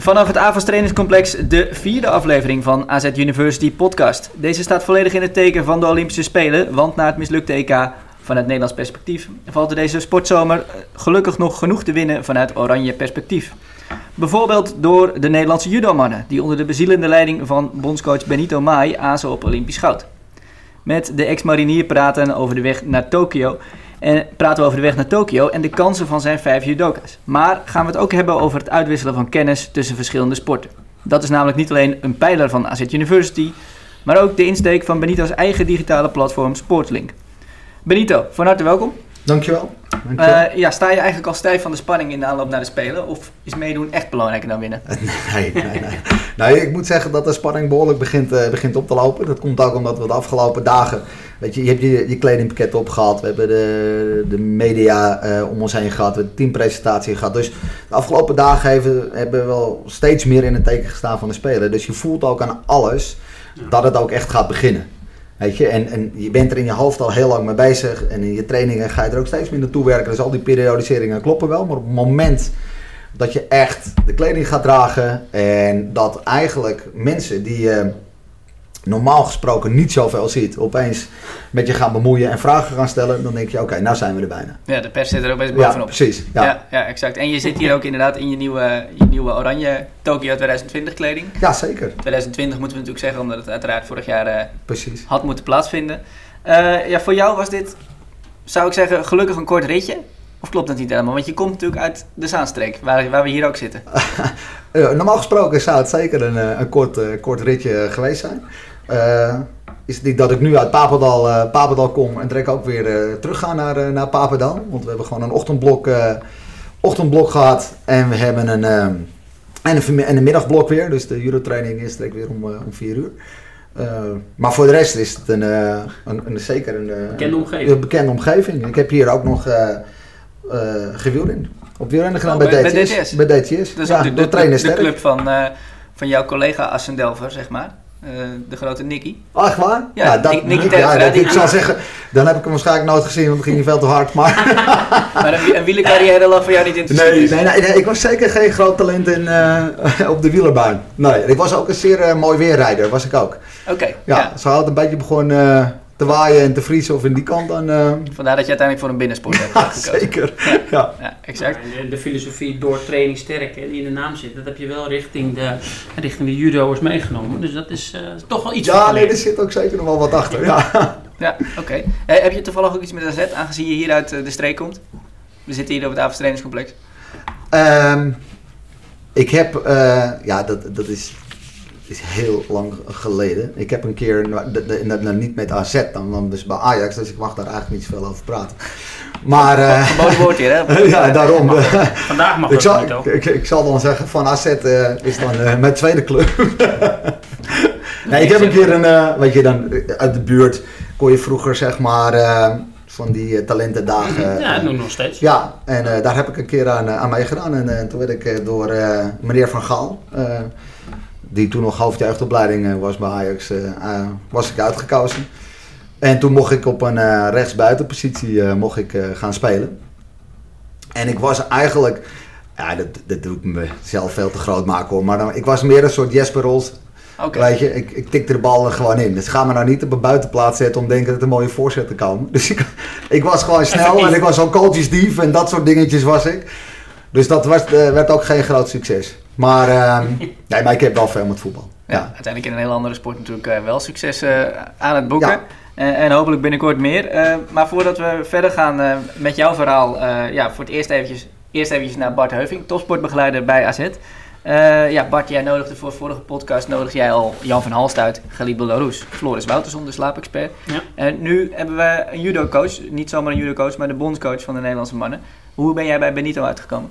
Vanaf het AVAS trainingscomplex de vierde aflevering van AZ University podcast. Deze staat volledig in het teken van de Olympische Spelen, want na het mislukte EK vanuit Nederlands perspectief valt er deze sportzomer eh, gelukkig nog genoeg te winnen vanuit oranje perspectief. Bijvoorbeeld door de Nederlandse judomannen, die onder de bezielende leiding van bondscoach Benito Mai azen op Olympisch goud. Met de ex-marinier praten over de weg naar Tokio en praten we over de weg naar Tokio en de kansen van zijn vijf judoka's. Maar gaan we het ook hebben over het uitwisselen van kennis tussen verschillende sporten. Dat is namelijk niet alleen een pijler van AZ University, maar ook de insteek van Benito's eigen digitale platform Sportlink. Benito, van harte welkom. Dankjewel. Dankjewel. Uh, ja, sta je eigenlijk al stijf van de spanning in de aanloop naar de Spelen? Of is meedoen echt belangrijker dan winnen? Nee, nee, nee. nee ik moet zeggen dat de spanning behoorlijk begint, uh, begint op te lopen. Dat komt ook omdat we de afgelopen dagen... Weet je, je hebt je, je kledingpakket opgehaald. We hebben de, de media uh, om ons heen gehad. We hebben de teampresentatie gehad. Dus de afgelopen dagen hebben, hebben we wel steeds meer in het teken gestaan van de Spelen. Dus je voelt ook aan alles dat het ook echt gaat beginnen. Weet je, en, en je bent er in je hoofd al heel lang mee bezig. En in je trainingen ga je er ook steeds meer naartoe werken. Dus al die periodiseringen kloppen wel. Maar op het moment dat je echt de kleding gaat dragen. En dat eigenlijk mensen die je normaal gesproken niet zoveel ziet. Opeens met je gaan bemoeien en vragen gaan stellen. Dan denk je, oké, nou zijn we er bijna. Ja, de pers zit er ook best bovenop. Ja, precies. Ja. Ja, ja, exact. En je zit hier ook inderdaad in je nieuwe, je nieuwe oranje Tokyo 2020 kleding. Ja, zeker. 2020 moeten we natuurlijk zeggen, omdat het uiteraard vorig jaar uh, precies. had moeten plaatsvinden. Uh, ja, voor jou was dit, zou ik zeggen, gelukkig een kort ritje. Of klopt dat niet helemaal? Want je komt natuurlijk uit de Zaanstreek, waar, waar we hier ook zitten. uh, normaal gesproken zou het zeker een, een kort, kort ritje geweest zijn. Uh, is het niet dat ik nu uit Papendal, uh, Papendal kom en direct ook weer uh, terug ga naar, naar Papendal. Want we hebben gewoon een ochtendblok, ochtendblok gehad en we hebben een, en een, en een middagblok weer. Dus de judo-training is direct weer om, om 4 uur. maar voor de rest is het een, een, een zeker een bekende omgeving. Een bekende omgeving. Ik heb hier ook nog gewielrennen. Op wielrennen gedaan oh, bij, bij DTS. Bij DTS. Ja, de, de, de, de club van, van jouw collega Assendelver, zeg maar. Uh, de grote Nicky. Oh, echt waar? Ja, ja dat, Nicky ja, dat, ik zou zeggen, dan heb ik hem waarschijnlijk nooit gezien, want het ging niet veel te hard. Maar, maar een, een wielercarrière lag voor jou niet in te nee, nee, nee, nee, ik was zeker geen groot talent in, uh, op de wielerbaan. Nee, ik was ook een zeer uh, mooi weerrijder, was ik ook. Oké. Okay, ja, ja, zo had een beetje begonnen te waaien en te vriezen of in die kant dan... Uh... Vandaar dat je uiteindelijk voor een binnensport hebt ja, zeker. Ja, ja. ja exact. Ja, de filosofie door training sterk, hè, die in de naam zit, dat heb je wel richting de, richting de judo'ers meegenomen. Dus dat is uh, toch wel iets Ja, nee, er zit ook zeker nog wel wat achter, ja. Ja, oké. Okay. Hey, heb je toevallig ook iets met AZ, aangezien je hier uit de streek komt? We zitten hier op het Avenstrainingscomplex. Um, ik heb, uh, ja, dat, dat is is heel lang geleden. Ik heb een keer, nou, nou, niet met AZ, dan, dan dus bij Ajax, dus ik mag daar eigenlijk niet zoveel over praten. Maar... Uh, woord hier, hè? ja, daarom. Vandaag mag ik zal, niet ook. Ik, ik, zal dan zeggen, van AZ uh, is dan uh, mijn tweede club. nee, ik heb een keer een, weet je, dan uit de buurt kon je vroeger zeg maar van die talentendagen. Ja, dat nog steeds. Ja, en daar heb ik een keer aan, aan meegedaan. En toen werd ik door meneer Van Gaal die toen nog hoofdjeugdopleiding was bij Ajax, uh, uh, was ik uitgekozen. En toen mocht ik op een rechtsbuitenpositie mocht ik, gaan spelen. En ik was eigenlijk, ja, dat, dat doe ik mezelf veel te groot maken hoor, maar dan, ik was meer een soort Jesper Rols. Okay. Weet je, ik, ik tikte de bal er gewoon in. Dus ga me nou niet op een buitenplaats zetten om te denken dat er een mooie voorzet te komen. Dus ik, ik was gewoon snel en ik was al coachesdief en dat soort dingetjes was ik. Dus dat was, werd ook geen groot succes. Maar, uh, nee, maar ik heb wel veel met voetbal. Ja, ja. uiteindelijk in een heel andere sport natuurlijk uh, wel succes uh, aan het boeken. Ja. En, en, hopelijk binnenkort meer. Uh, maar voordat we verder gaan met jouw verhaal, ja, voor het eerst eventjes, eerst eventjes naar Bart Heuving, topsportbegeleider bij AZ. ja, Bart, jij nodigde voor de vorige podcast nodig jij al Jan van Halst uit, Galib Belarus, Floris Wouterson, de slaapexpert. Ja. En nu hebben we een judo-coach, niet zomaar een judo-coach, maar de bondscoach van de Nederlandse mannen. Hoe ben jij bij Benito uitgekomen?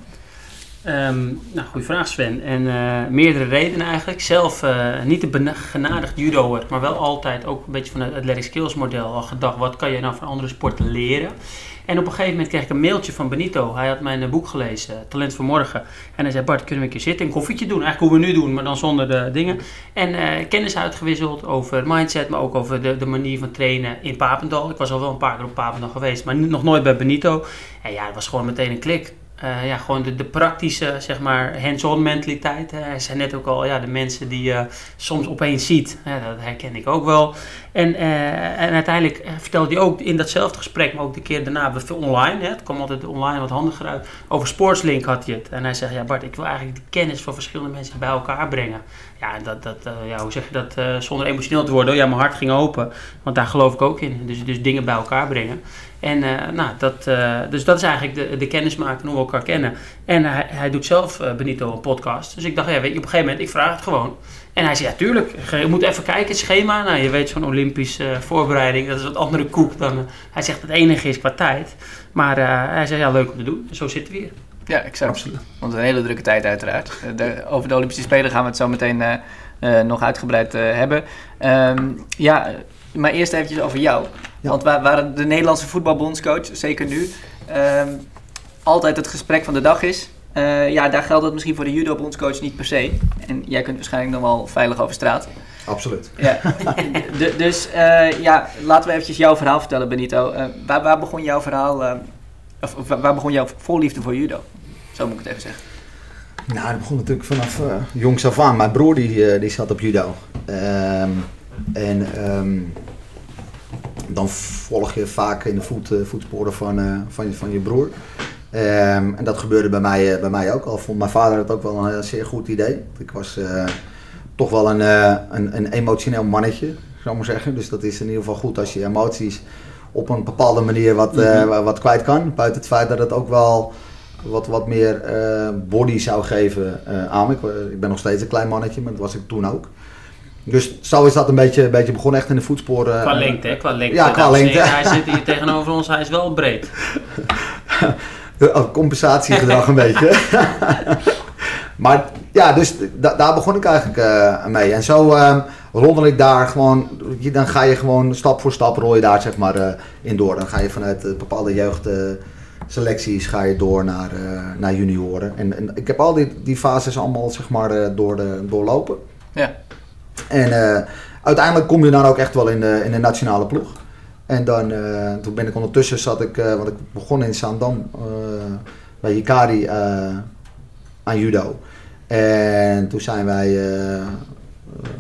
Ehm, nou, goede vraag Sven. En eh, meerdere redenen eigenlijk. Zelf uh, niet een genadigd judoer, maar wel altijd ook een beetje van het athletic skills model al gedacht. Wat kan je nou van andere sporten leren? En op een gegeven moment kreeg ik een mailtje van Benito. Hij had mijn boek gelezen, Talent voor Morgen. En hij zei, Bart, kunnen we een keer zitten en koffietje doen? Eigenlijk hoe we nu doen, maar dan zonder de dingen. En kennis uitgewisseld over mindset, maar ook over de, de manier van trainen in Papendal. Ik was al wel een paar keer op Papendal geweest, maar nog nooit bij Benito. En ja, het was gewoon meteen een klik. Uh, ja, gewoon de, de, praktische, zeg maar, hands-on mentaliteit. Uh, hij zei net ook al, ja, de mensen die je uh, soms opeens ziet, dat herken ik ook wel. En, en uiteindelijk vertelde hij ook in datzelfde gesprek, maar ook de keer daarna, online, hè, het kwam altijd online wat handiger uit, over Sportslink had hij het. En hij zegt, ja Bart, ik wil eigenlijk de kennis van verschillende mensen bij elkaar brengen. Ja, dat, dat, ja hoe zeg je dat, zonder emotioneel te worden, ja, mijn hart ging open, want daar geloof ik ook in. Dus, dus dingen bij elkaar brengen. En uh, nou, dat, uh, dus dat is eigenlijk de, de kennismaking hoe we elkaar kennen. En hij, hij doet zelf, uh, Benito, een podcast. Dus ik dacht, ja, weet je, op een gegeven moment, ik vraag het gewoon. En hij zei, ja, tuurlijk, je moet even kijken, het schema. Nou, je weet, zo'n Olympische voorbereiding, dat is wat andere koek dan... hij zegt, het enige is qua tijd. Maar hij zei, ja, leuk om te doen. Zo zitten we hier. Ja, exact. Absoluut. Want een hele drukke tijd uiteraard. De, over de Olympische Spelen gaan we het zo meteen nog uitgebreid hebben. Um, ja, maar eerst eventjes over jou. Ja. Want waar, waar de Nederlandse voetbalbondscoach, zeker nu, um, altijd het gesprek van de dag is. Uh, ja, daar geldt dat misschien voor de judo-bondscoach niet per se. En jij kunt waarschijnlijk nog wel veilig over straat. Absoluut. Ja. de, dus uh, ja, laten we eventjes jouw verhaal vertellen, Benito. Uh, waar, waar, begon jouw verhaal, of, of, waar begon jouw voorliefde voor judo? Zo moet ik het even zeggen. Nou, dat begon natuurlijk vanaf jongs af aan. Mijn broer die, die zat op judo. Um, en um, dan volg je vaak in de voet, uh, voetsporen van, uh, van, je, van je broer. Um, en dat gebeurde bij mij, uh, bij mij ook al. Vond mijn vader het ook wel een zeer goed idee. Ik was toch wel een, een, een, emotioneel mannetje, zou ik maar zeggen. Dus dat is in ieder geval goed als je emoties op een bepaalde manier wat, mm -hmm. wat kwijt kan. Buiten het feit dat het ook wel wat, wat meer body zou geven aan me. Ik, ik ben nog steeds een klein mannetje, maar dat was ik toen ook. Dus zo is dat een beetje, een beetje begonnen, echt in de voetsporen. Qua lengte, hè? Qua lengte. Ja, qua lengte. Hij zit hier tegenover ons, hij is wel breed. oh, compensatiegedrag een beetje. maar ja, dus da daar begon ik eigenlijk uh, mee. En zo uh, rondel ik daar gewoon, dan ga je gewoon stap voor stap rol je daar zeg maar uh, in door. Dan ga je vanuit bepaalde jeugdselecties ga je door naar, naar junioren. En, en, ik heb al die, die fases allemaal zeg maar door de, doorlopen. Ja. En uh, uiteindelijk kom je dan ook echt wel in de, in de nationale ploeg. En dan, uh, toen ben ik ondertussen zat ik, uh, want ik begon in Zaandam bij Hikari aan judo. En toen zijn wij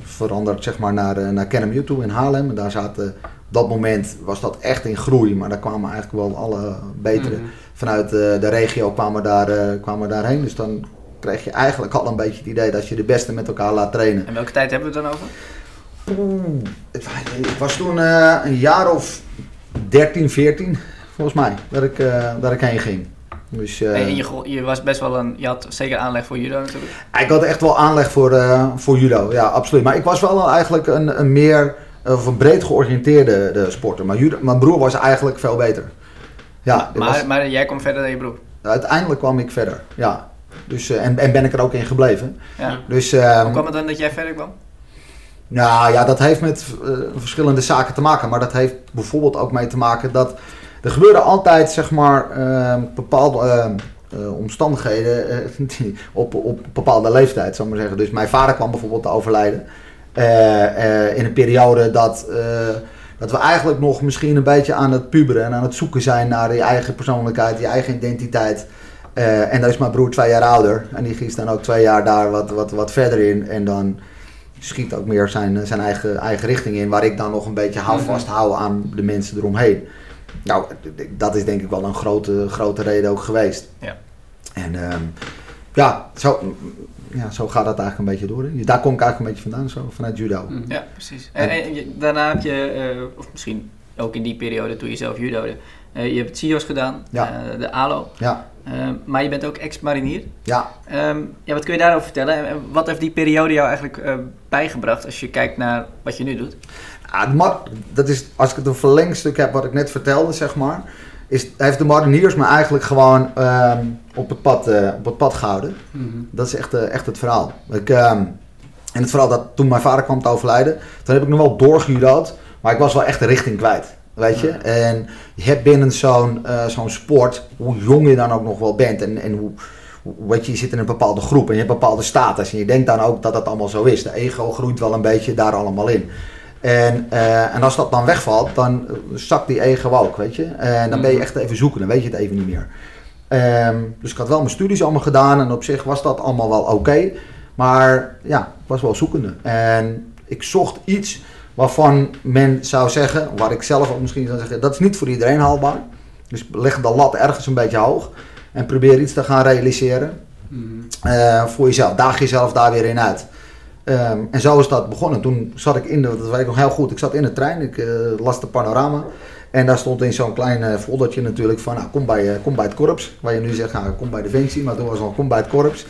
veranderd zeg maar, naar, naar Kenem toe in Haarlem. En daar zaten, op dat moment was dat echt in groei, maar daar kwamen eigenlijk wel alle betere. Mm -hmm. Vanuit de regio kwamen, daar, kwamen daarheen. Dus dan kreeg je eigenlijk al een beetje het idee dat je de beste met elkaar laat trainen. En welke tijd hebben we het dan over? Oeh, ik was toen uh, een jaar of 13, 14, volgens mij, dat ik, uh, dat ik heen ging. Dus, uh, en je, je, was best wel een, je had zeker aanleg voor judo natuurlijk. Ik had echt wel aanleg voor, voor judo, ja, absoluut. Maar ik was wel eigenlijk een, een meer, of een breed georiënteerde de sporter. Maar judo, mijn broer was eigenlijk veel beter. Ja, maar, was, maar jij kwam verder dan je broer? Uiteindelijk kwam ik verder, ja. Dus, uh, en, en ben ik er ook in gebleven. Ja. Dus, um, Hoe kwam het dan dat jij verder kwam? Nou ja, dat heeft met uh, verschillende zaken te maken. Maar dat heeft bijvoorbeeld ook mee te maken dat er gebeuren altijd zeg maar uh, bepaalde uh, omstandigheden op, op bepaalde leeftijd, zou ik maar zeggen. Dus mijn vader kwam bijvoorbeeld te overlijden in een periode dat dat we eigenlijk nog misschien een beetje aan het puberen en aan het zoeken zijn naar je eigen persoonlijkheid, je eigen identiteit. Uh, en dan is mijn broer twee jaar ouder. En die kiest dan ook twee jaar daar wat, wat, wat verder in. En dan schiet ook meer zijn, zijn eigen, eigen richting in. Waar ik dan nog een beetje houvast hou aan de mensen eromheen. Nou, dat is denk ik wel een grote, grote reden ook geweest. Ja. En um, ja, zo, ja, zo gaat dat eigenlijk een beetje door. Hè. Daar kom ik eigenlijk een beetje vandaan, zo, vanuit judo. Ja, precies. En, en, en daarna heb je, uh, of misschien ook in die periode toen je zelf judode, uh, je hebt het CIO's gedaan, ja. uh, de ALO. Ja. Uh, maar je bent ook ex-marinier. Ja. Um, ja. Wat kun je daarover vertellen? En wat heeft die periode jou eigenlijk bijgebracht als je kijkt naar wat je nu doet? Dat is, als ik het een verlengstuk heb wat ik net vertelde, zeg maar, is, heeft de mariniers me eigenlijk gewoon um, op het pad, eh, op het pad gehouden. Mhm. Dat is echt, eh, echt het verhaal. Ik, ehm, en het verhaal dat toen mijn vader kwam te overlijden, toen heb ik nog wel doorgejudo'd, maar ik was wel echt de richting kwijt. Weet je? En je hebt binnen zo'n eh, zo'n sport, hoe jong je dan ook nog wel bent en, en hoe, weet je, je zit in een bepaalde groep en je hebt een bepaalde status. En je denkt dan ook dat dat allemaal zo is. De ego groeit wel een beetje daar allemaal in. En, eh, en als dat dan wegvalt, dan zakt die ego ook, weet je. En dan ben je echt even zoeken, dan weet je het even niet meer. Ehm, dus ik had wel mijn studies allemaal gedaan en op zich was dat allemaal wel oké. maar ja, ik was wel zoekende. En ik zocht iets waarvan men zou zeggen, waar ik zelf ook misschien zou zeggen, dat is niet voor iedereen haalbaar. Dus leg de lat ergens een beetje hoog en probeer iets te gaan realiseren Mhm. eh, voor jezelf. Daag jezelf daar weer in uit. Ehm, en zo is dat begonnen. Toen zat ik in de, dat weet ik nog heel goed, ik zat in de trein, ik eh, las de panorama. En daar stond in zo'n klein eh, foldertje natuurlijk van, nou, kom, bij, kom bij het korps. Waar je nu zegt, nou, kom bij Defensie, maar toen was het al, kom bij het korps.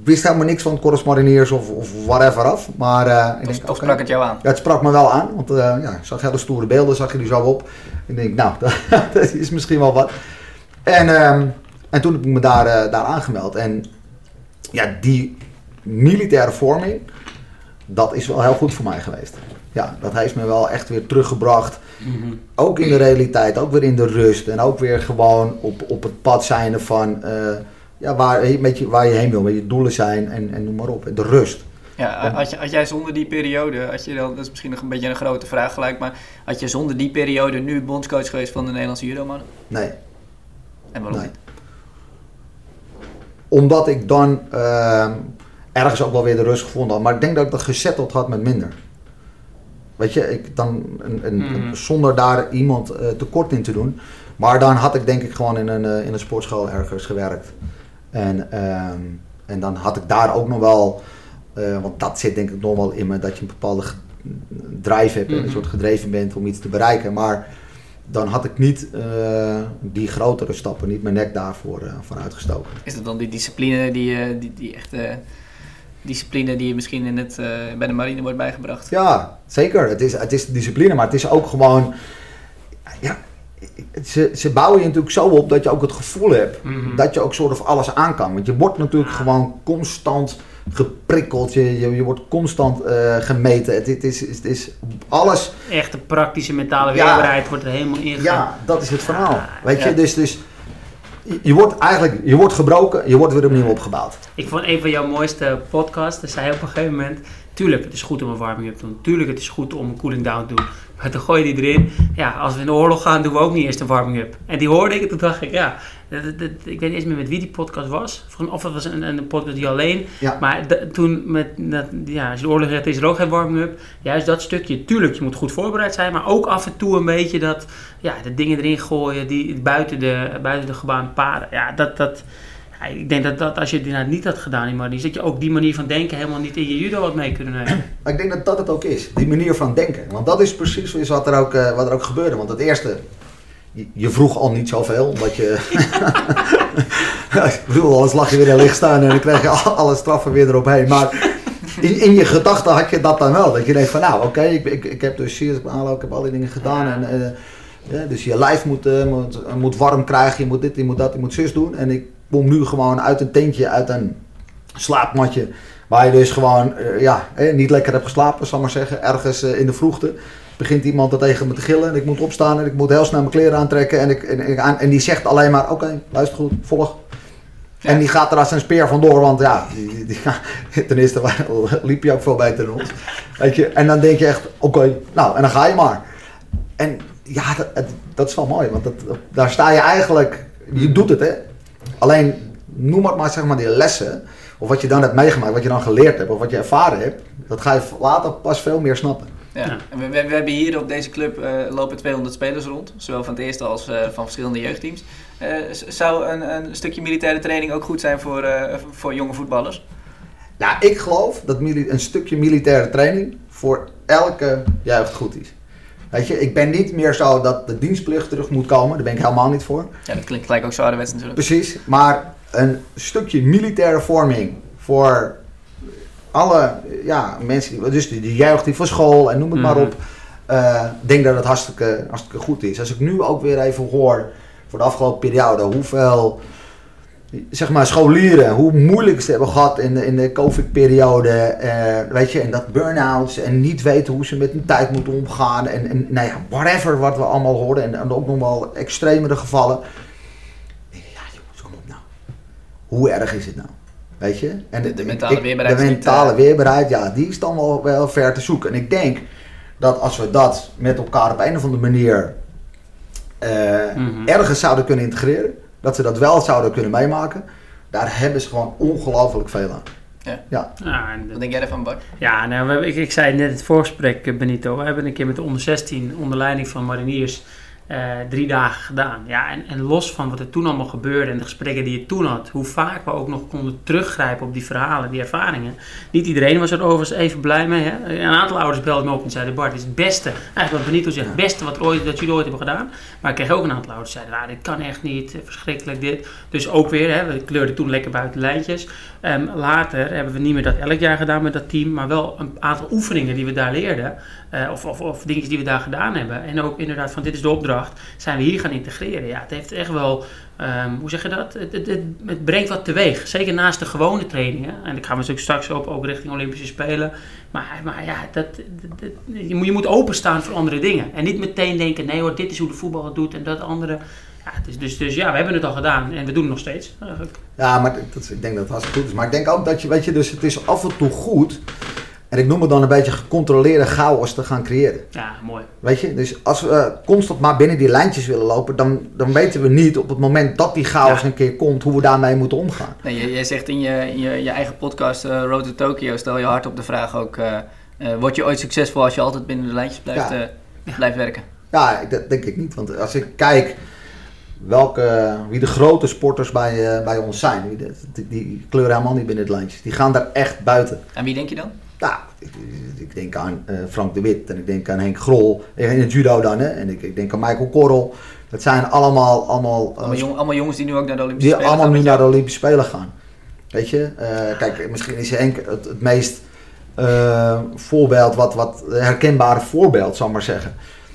Ik wist helemaal niks van korps mariniers of, of whatever af. Maar eh, ik Toch, denk, toch oké. sprak het jou aan. Ja, het sprak me wel aan, want eh, ja, ik zag hele stoere beelden, zag je die zo op. Ik denk, nou, dat is misschien wel wat. En, ehm, en toen heb ik me daar, eh, daar aangemeld. En ja, die militaire vorming, dat is wel heel goed voor mij geweest. Ja, dat heeft me wel echt weer teruggebracht. Mhm. Ook in de realiteit, ook weer in de rust. En ook weer gewoon op, op het pad zijn van eh, ja, waar, met je, waar je heen wil, waar je doelen zijn en, en noem maar op. De rust. Ja, had, je, had jij zonder die periode, had je dan, dat is misschien nog een beetje een grote vraag gelijk, maar had je zonder die periode nu bondscoach geweest van de Nederlandse judomannen? Nee. En waarom Nee. niet? Omdat ik dan ehm, ergens ook wel weer de rust gevonden had. Maar ik denk dat ik dat gezetteld had met minder. Weet je, ik dan een, een, Mhm. een- zonder daar iemand eh, tekort in te doen. Maar dan had ik denk ik gewoon in een, eh, in een sportschool ergens gewerkt. En, ehm, en dan had ik daar ook nog wel, eh, want dat zit denk ik nog wel in me, dat je een bepaalde drive hebt en Mhm. een soort gedreven bent om iets te bereiken. Maar dan had ik niet eh, die grotere stappen, niet mijn nek daarvoor voor uitgestoken. Is dat dan die discipline die, die, die echte discipline die je misschien in het, bij de marine wordt bijgebracht? Ja, zeker. Het is, het is discipline, maar het is ook gewoon. Ja, ze, ze bouwen je natuurlijk zo op dat je ook het gevoel hebt Mhm. dat je ook soort of alles aan kan. Want je wordt natuurlijk gewoon constant geprikkeld, je, je, je wordt constant eh, gemeten. Het, het, is, het is alles. Echte praktische mentale Ja. weerbaarheid wordt er helemaal ingegaan. Ja, dat is het verhaal. Ja, Weet je, dus. dus je- wordt eigenlijk je wordt gebroken, je wordt weer opnieuw opgebouwd. Ik vond een van jouw mooiste podcasts, daar zei je op een gegeven moment... Tuurlijk, het is goed om een warming-up te doen. Tuurlijk, het is goed om een cooling down te doen. Maar dan gooi je die erin. Ja, als we in de oorlog gaan, doen we ook niet eerst een warming-up. En die hoorde ik en toen dacht ik, ja... dat- dat- dat- ik weet niet eens meer met wie die podcast was. Of het was een, een podcast die alleen. Ja. Maar toen, met, ja, als je de oorlog redt, is er ook geen warming-up. Juist dat stukje, tuurlijk, je moet goed voorbereid zijn. Maar ook af en toe een beetje dat... Ja, de dingen erin gooien die buiten de, buiten de gebaande paden. Ja, dat... dat ik denk dat, dat als je dit nou niet had gedaan, die dat je ook die manier van denken helemaal niet in je judo had mee kunnen nemen. Ik denk dat dat het ook is, die manier van denken. Want dat is precies is wat, er ook, eh, wat er ook gebeurde. Want het eerste, je, je vroeg al niet zoveel, omdat je... ik bedoel, alles lag je weer in licht staan en dan kreeg je al- alle straffen weer erop Maar in, in je gedachten had je dat dan wel. Dat je denkt van, nou oké, ik, ik, ik heb dus hier ik aanloop, ik heb al die dingen gedaan. En, eh, ja, dus je lijf moet, eh, moet, moet warm krijgen, je moet dit, je moet dat, je moet zus doen. En ik kom nu gewoon uit een tentje, uit een slaapmatje. Waar je dus gewoon eh, ja, eh, niet lekker hebt geslapen, zal ik maar zeggen. Ergens eh, in de vroegte begint iemand er tegen me te gillen. En ik moet opstaan en ik moet heel snel mijn kleren aantrekken. En, ik, en, ik aan, en die zegt alleen maar, oké, luister goed, volg. Ja. En die gaat er als een speer vandoor, want ja, die, die, die- ten eerste liep je ook veel beter dan ons. Weet je? En dan denk je echt, oké, nou, en dan ga je maar. En ja, dat, dat is wel mooi, want dat, daar sta je eigenlijk, je doet het hè. Alleen, noem het maar zeg maar die lessen, of wat je dan hebt meegemaakt, wat je dan geleerd hebt, of wat je ervaren hebt, dat ga je later pas veel meer snappen. Ja. We, we, we hebben hier op deze club eh, lopen 200 spelers rond, zowel van het eerste als eh, van verschillende jeugdteams. Eh, zou een, een stukje militaire training ook goed zijn voor, eh, voor jonge voetballers? Nou, ik geloof dat een stukje militaire training voor elke jeugd goed is. Weet je, ik ben niet meer zo dat de dienstplicht terug moet komen, daar ben ik helemaal niet voor. Ja, dat klinkt gelijk ook zo ouderwets natuurlijk. Precies, maar een stukje militaire vorming voor alle ja, mensen, die, dus de, de jeugd die van school en noem het maar Mhm. op. Ik denk dat het hartstikke, hartstikke goed is. Als ik nu ook weer even hoor voor de afgelopen periode hoeveel zeg maar, scholieren, hoe moeilijk ze hebben gehad in de, in de COVID-periode. eh, weet je, en dat burn-outs en niet weten hoe ze met hun tijd moeten omgaan. En, en nou ja, whatever wat we allemaal hoorden. En, en ook nog wel extremere gevallen. Ik Ja, jongens, kom op nou. Hoe erg is het nou? Weet je? En De- de mentale ik- weerbaarheid De niet, mentale eh, weerbaarheid, ja, die is dan wel, wel ver te zoeken. En ik denk dat als we dat met elkaar op een of andere manier eh, Mhm. ergens zouden kunnen integreren, dat ze dat wel zouden kunnen meemaken, daar hebben ze gewoon ongelooflijk veel aan. Ja. Ja. Ja, en de- Wat denk jij ervan, Bart? Ja, nou, we ik, ik zei net in het voorgesprek, eh, Benito. We hebben een keer met de onder 16 onder leiding van Mariniers eh, drie dagen gedaan. Ja, en, en los van wat er toen allemaal gebeurde en de gesprekken die je toen had, hoe vaak we ook nog konden teruggrijpen op die verhalen, die ervaringen. Niet iedereen was er overigens even blij mee. Hè? Een aantal ouders belden me op en zeiden: Bart, dit is het beste, eigenlijk wat Benito zegt, het beste wat, ooit, dat jullie ooit hebben gedaan. Maar ik kreeg ook een aantal ouders die zeiden: ah, dit kan echt niet, eh, verschrikkelijk dit. Dus ook weer, hè, we kleurden toen lekker buiten lijntjes. Ehm, later hebben we niet meer dat elk jaar gedaan met dat team, maar wel een aantal oefeningen die we daar leerden. eh, of, of, of dingetjes die we daar gedaan hebben. En ook inderdaad van dit is de opdracht, zijn we hier gaan integreren. Ja, het heeft echt wel, ehm, hoe zeg je dat? Het, brengt wat teweeg. Zeker naast de gewone trainingen. En ik ga we natuurlijk straks op, ook richting Olympische Spelen. Maar, maar ja, dat, je, moet, je moet openstaan voor andere dingen. En niet meteen denken, nee hoor, dit is hoe de voetbal het doet en dat andere. Ja, dus, dus, dus ja, we hebben het al gedaan en we doen het nog steeds. Ja, maar dat, ik denk dat het hartstikke goed is. Maar ik denk ook dat je, weet je, dus het is af en toe goed. En ik noem het dan een beetje gecontroleerde chaos te gaan creëren. Ja, mooi. Weet je, dus als we eh, constant maar binnen die lijntjes willen lopen, dan, dan weten we niet op het moment dat die chaos Ja. een keer komt, hoe we daarmee moeten omgaan. Nee, jij, jij zegt in je, in je, je eigen podcast eh, Road to Tokyo, stel je hard op de vraag ook, eh, eh, word je ooit succesvol als je altijd binnen de lijntjes blijft, Ja. eh, blijft werken? Ja, ik- dat denk ik niet. Want als ik kijk welke, wie de grote sporters bij, bij ons zijn, wie de- die, die kleuren helemaal niet binnen het lijntje. Die gaan daar echt buiten. En wie denk je dan? Nou, ik, ik denk aan eh, Frank de Wit en ik denk aan Henk Grol in het judo dan. Hè, en ik, ik denk aan Michael Korrel. Dat zijn allemaal, allemaal, eh, Allemaal, jong- allemaal jongens die nu ook naar de Olympische die Spelen allemaal gaan nu naar de. Olympische Spelen gaan. Weet je, Eh, kijk, misschien is Henk het, het meest voorbeeld, wat, wat herkenbare voorbeeld, zal ik maar zeggen.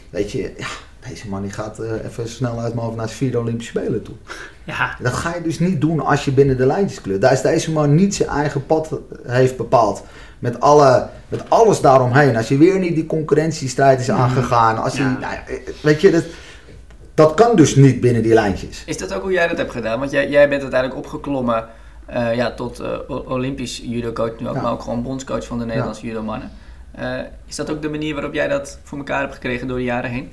Weet je, ja, deze man die gaat even snel uit mijn hoofd naar zijn vierde Olympische Spelen toe. Ja, Dat ga je dus niet doen als je binnen de lijntjes kleurt. Daar is deze man niet zijn eigen pad heeft bepaald. Met, alle, met alles daaromheen. Als je weer niet die concurrentiestrijd is aangegaan. Als je, Ja. nou ja, weet je, dat, dat kan dus niet binnen die lijntjes. Is dat ook hoe jij dat hebt gedaan? Want jij, jij bent uiteindelijk opgeklommen eh, ja, tot eh, O- Olympisch judocoach nu ook, Ja. maar ook gewoon bondscoach van de Nederlandse judomannen. Eh, is dat ook de manier waarop jij dat voor elkaar hebt gekregen door de jaren heen?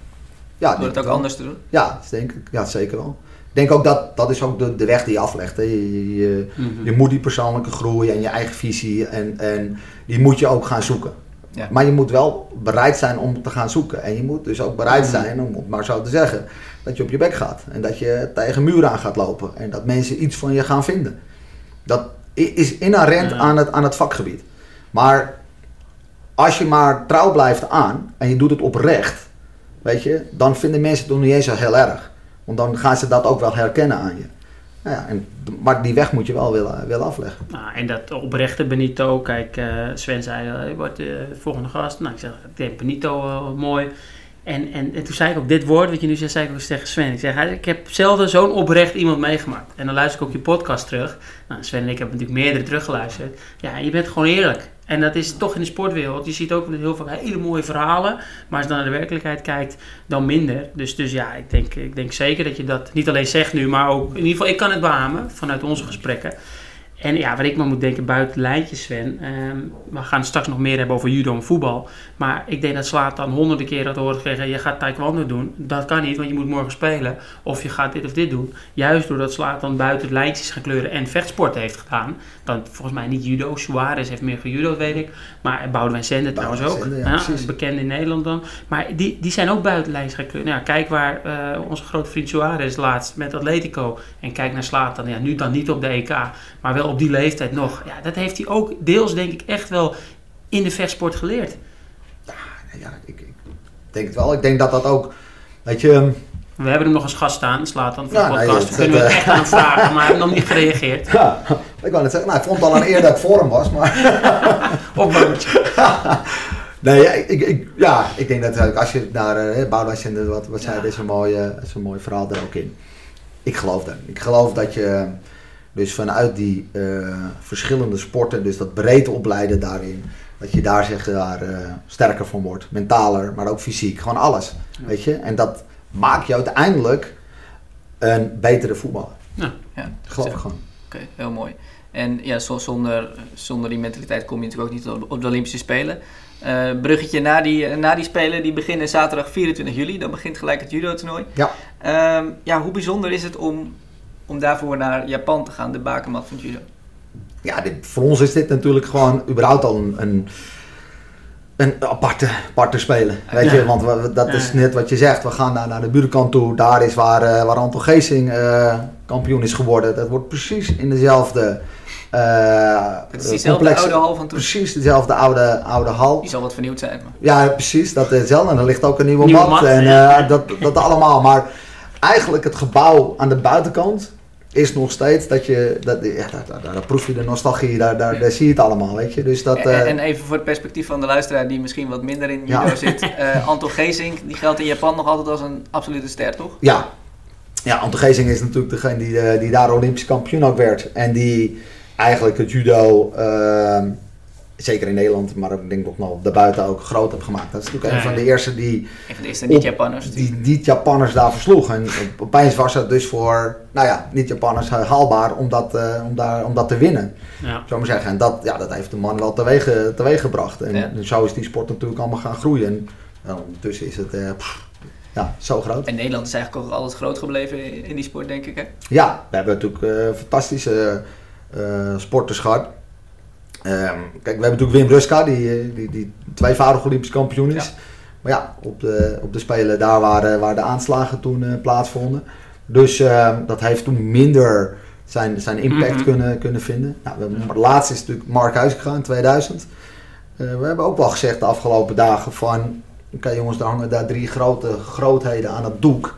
Ja, Door het ook wel. anders te doen? Ja, denk ik. Ja, zeker wel. Ik denk ook dat dat is ook de, de weg die je aflegt. Hè. Je, je, je, Mhm. je moet die persoonlijke groei en je eigen visie en, en die moet je ook gaan zoeken. Ja. Maar je moet wel bereid zijn om te gaan zoeken. En je moet dus ook bereid Mhm. zijn, om het maar zo te zeggen, dat je op je bek gaat. En dat je tegen muren aan gaat lopen. En dat mensen iets van je gaan vinden. Dat is inherent Ja. aan, het, aan het vakgebied. Maar als je maar trouw blijft aan en je doet het oprecht, weet je, dan vinden mensen het nog niet eens zo heel erg. Want dan gaan ze dat ook wel herkennen aan je. Ja, en, maar die weg moet je wel willen, willen afleggen. Nou, en dat oprechte Benito, kijk, eh, Sven zei, eh, je wordt de volgende gast. Nou, ik zeg, ik Benito eh, mooi. En, en, en toen zei ik ook dit woord, wat je nu zegt, zei ik ook tegen Sven. Ik zeg, ik heb zelden zo'n oprecht iemand meegemaakt. En dan luister ik ook je podcast terug. Nou, Sven en ik hebben natuurlijk meerdere teruggeluisterd. Ja, je bent gewoon eerlijk. En dat is toch in de sportwereld. Je ziet ook heel veel hele mooie verhalen. Maar als je dan naar de werkelijkheid kijkt, dan minder. Dus, dus ja, ik denk, ik denk zeker dat je dat niet alleen zegt nu, maar ook in ieder geval, ik kan het beamen vanuit onze gesprekken. En ja, wat ik maar moet denken, buiten lijntjes, Sven. ehm, we gaan straks nog meer hebben over judo en voetbal. Maar ik denk dat Slaat dan honderden keer had horen gekregen... je gaat taekwondo doen. Dat kan niet, want je moet morgen spelen. Of je gaat dit of dit doen. Juist doordat Slaat dan buiten lijntjes gaan kleuren... en vechtsport heeft gedaan. Dan volgens mij niet judo. Suarez heeft meer gejudo'd, weet ik. Maar Boudewijn Zender trouwens ook. Ja, bekend in Nederland dan. Maar die, die zijn ook buiten lijntjes gaan kleuren. Nou, ja, kijk waar eh, onze grote vriend Suarez laatst met Atletico... en kijk naar Slaat dan. Ja, nu dan niet op de EK... Maar wel op die leeftijd nog. Ja, dat heeft hij ook deels, denk ik, echt wel in de vechtsport geleerd. Ja, ik, ik denk het wel. Ik denk dat dat ook, weet je, ehm, We hebben hem nog als gast staan, slaat dan voor Ja, de nee, podcast. kunnen we het echt aan vragen, maar hij heeft nog niet gereageerd. ja, ik wou net zeggen, nou, ik vond al een eer dat ik voor hem was, maar... Opbouwtje. Nee, ja, ik, ik, ja, ik denk dat als je naar uh, Boudewijn wat, wat zei, Ja. is een mooi, eh, is een mooi verhaal er ook in. Ik geloof dat. Ik geloof dat je, Dus vanuit die eh, verschillende sporten, dus dat breed opleiden daarin, dat je daar zeg daar eh, sterker van wordt. Mentaler, maar ook fysiek. Gewoon alles. Ja. Weet je? En dat maakt je uiteindelijk een betere voetballer. Ja. Ja, Geloof ik gewoon. Oké, heel mooi. En ja, zo- zonder, zonder die mentaliteit kom je natuurlijk ook niet op, op de Olympische Spelen. Eh, bruggetje na die, na die Spelen, die beginnen zaterdag 24 juli. Dan begint gelijk het judo-toernooi. Ja. Ehm, ja, hoe bijzonder is het om, om daarvoor naar Japan te gaan, de bakermat van judo? Ja, dit, voor ons is dit natuurlijk gewoon überhaupt al een, een, een aparte, aparte spelen. Weet Ja. je, want we- dat is net wat je zegt. We gaan naar, naar de buurkant toe. Daar is waar, eh, waar Anton Geesing eh, kampioen is geworden. Dat wordt precies in dezelfde eh Het is diezelfde complex- oude hal van toen. Precies dezelfde oude, oude hal. Die zal wat vernieuwd zijn. Maar. Ja, precies. Dat is hetzelfde. En er ligt ook een nieuwe, Nieuwe mat. mat, en eh, dat, dat allemaal. Maar eigenlijk het gebouw aan de buitenkant is nog steeds dat je... Dat, ja, daar, daar, daar proef je de nostalgie. Daar, daar, daar zie je het allemaal, weet je. Dus dat... En, eh, en even voor het perspectief van de luisteraar die misschien wat minder in Ja. judo zit. eh Anton Geesink, die geldt in Japan nog altijd als een absolute ster, toch? Ja. Ja, Anton Geesing is natuurlijk degene die, eh, die daar Olympisch kampioen ook werd. En die eigenlijk het judo, ehm, zeker in Nederland, maar ik denk nog wel daarbuiten ook groot heeft gemaakt. Dat is natuurlijk een van de eerste die Een van de eerste niet-Japanners. die, die Japanners daar versloeg. En op- opeens was het dus voor, nou ja, niet-Japanners haalbaar om dat, eh, om, daar, om dat te winnen. Ja. Zou maar zeggen. En dat, ja, dat heeft de man wel teweeg, eh, teweeg gebracht. En Ja. zo is die sport natuurlijk allemaal gaan groeien. En nou, ondertussen is het eh, pff, ja, zo groot. En Nederland is eigenlijk ook altijd groot gebleven in, die sport, denk ik. Hè? Ja, we hebben natuurlijk eh, fantastische eh, sporters gehad. Ehm, kijk, we hebben natuurlijk Wim Ruska, die, eh, die, die tweevoudig Olympisch kampioen is. Ja. Maar ja, op de, op de Spelen daar waar, waar de aanslagen toen eh, plaatsvonden. Dus ehm, dat heeft toen minder zijn, zijn impact Mhm. kunnen, kunnen vinden. Nou, we hebben, maar laatst is natuurlijk Mark Huis gegaan in 2000. Eh, we hebben ook wel gezegd de afgelopen dagen van... Oké jongens, er hangen daar drie grote grootheden aan het doek.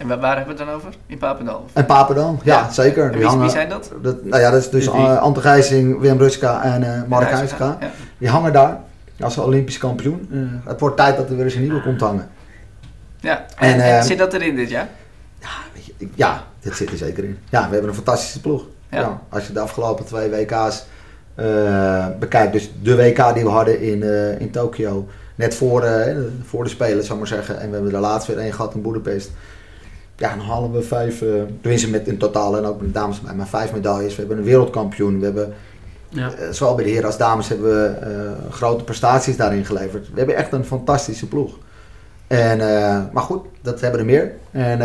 En waar, waar hebben we het dan over? In Papendal? En Papendal, ja, Ja. zeker. En Die wie, hangen- wie zijn dat? dat, nou ja, dat is dus Wie? uh, Ante Gijsing, Wim Ruska en eh, Mark Huizinga. Ja. Die hangen daar als Olympisch kampioen. Eh, het wordt tijd dat er weer eens een nieuwe komt hangen. Ja. En, En, en eh, zit dat erin dit jaar? Ja, weet je, ja, dit zit er zeker in. Ja, we hebben een fantastische ploeg. Ja. Ja. als je de afgelopen twee WK's eh, bekijkt. Dus de WK die we hadden in, eh, in Tokio. Net voor, eh, voor de Spelen, zou ik maar zeggen. En we hebben er laatst weer één gehad in Boedapest. Ja, dan halen we vijf, eh tenminste met in totaal en ook met dames bij, maar vijf medailles. We hebben een wereldkampioen. We hebben Ja. Eh, zowel bij de heren als dames hebben we eh, grote prestaties daarin geleverd. We hebben echt een fantastische ploeg. En, maar goed, dat hebben er meer. En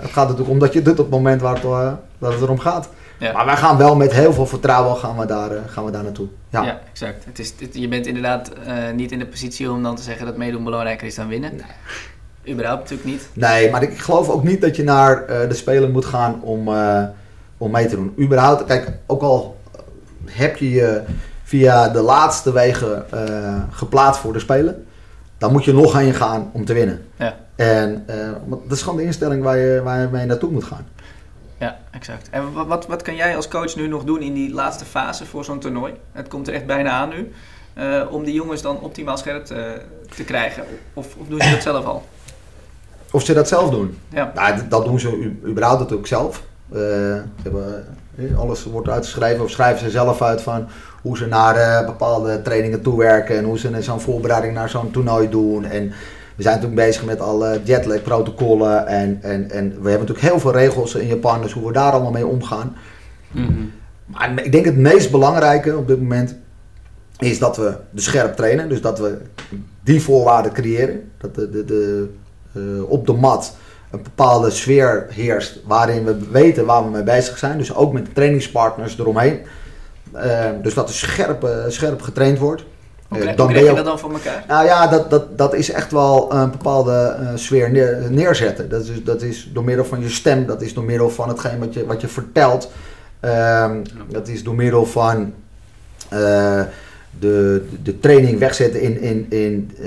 het gaat natuurlijk om dat je het doet op het moment waar het, dat het erom gaat. Ja. Maar wij gaan wel met heel veel vertrouwen gaan we daar, gaan we daar naartoe. Ja. Ja, exact. Het is, het- je bent inderdaad niet in de positie om dan te zeggen dat meedoen belangrijker is dan winnen. Überhaupt natuurlijk niet. Nee, maar ik geloof ook niet dat je naar eh, de Spelen moet gaan om, eh, om mee te doen. Überhaupt, kijk, ook al heb je je via de laatste wegen eh, geplaatst voor de Spelen, dan moet je nog heen gaan om te winnen. Ja. En dat is gewoon de instelling waar je, waar je mee naartoe moet gaan. Ja, exact. En wat, wat, wat kan jij als coach nu nog doen in die laatste fase voor zo'n toernooi? Het komt er echt bijna aan nu. om die jongens dan optimaal scherp te, te krijgen. Of, of doen ze dat zelf al? Of ze dat zelf doen. Ja. Nou, dat doen ze u- überhaupt natuurlijk zelf. Eh, ze hebben, eh, alles wordt uitgeschreven of schrijven ze zelf uit van hoe ze naar eh, bepaalde trainingen toewerken en hoe ze zo'n voorbereiding naar zo'n toernooi doen. En we zijn natuurlijk bezig met alle jetlag protocollen en, en, en we hebben natuurlijk heel veel regels in Japan, dus hoe we daar allemaal mee omgaan. Mhm. Maar ik denk het meest belangrijke op dit moment is dat we de scherp trainen. Dus dat we die voorwaarden creëren. Dat de, de, de, eh, op de mat een bepaalde sfeer heerst waarin we weten waar we mee bezig zijn. Dus ook met de trainingspartners eromheen. Eh, dus dat er scherp, eh, scherp getraind wordt. Hoe, Eh, dan hoe krijg je dat dan voor elkaar? nou ja, dat, dat, dat is echt wel een bepaalde eh, sfeer neer- neerzetten. Dat is, dat is door middel van je stem, dat is door middel van hetgeen wat je, wat je vertelt. Ehm, dat is door middel van eh, de, de training wegzetten in, in, in eh,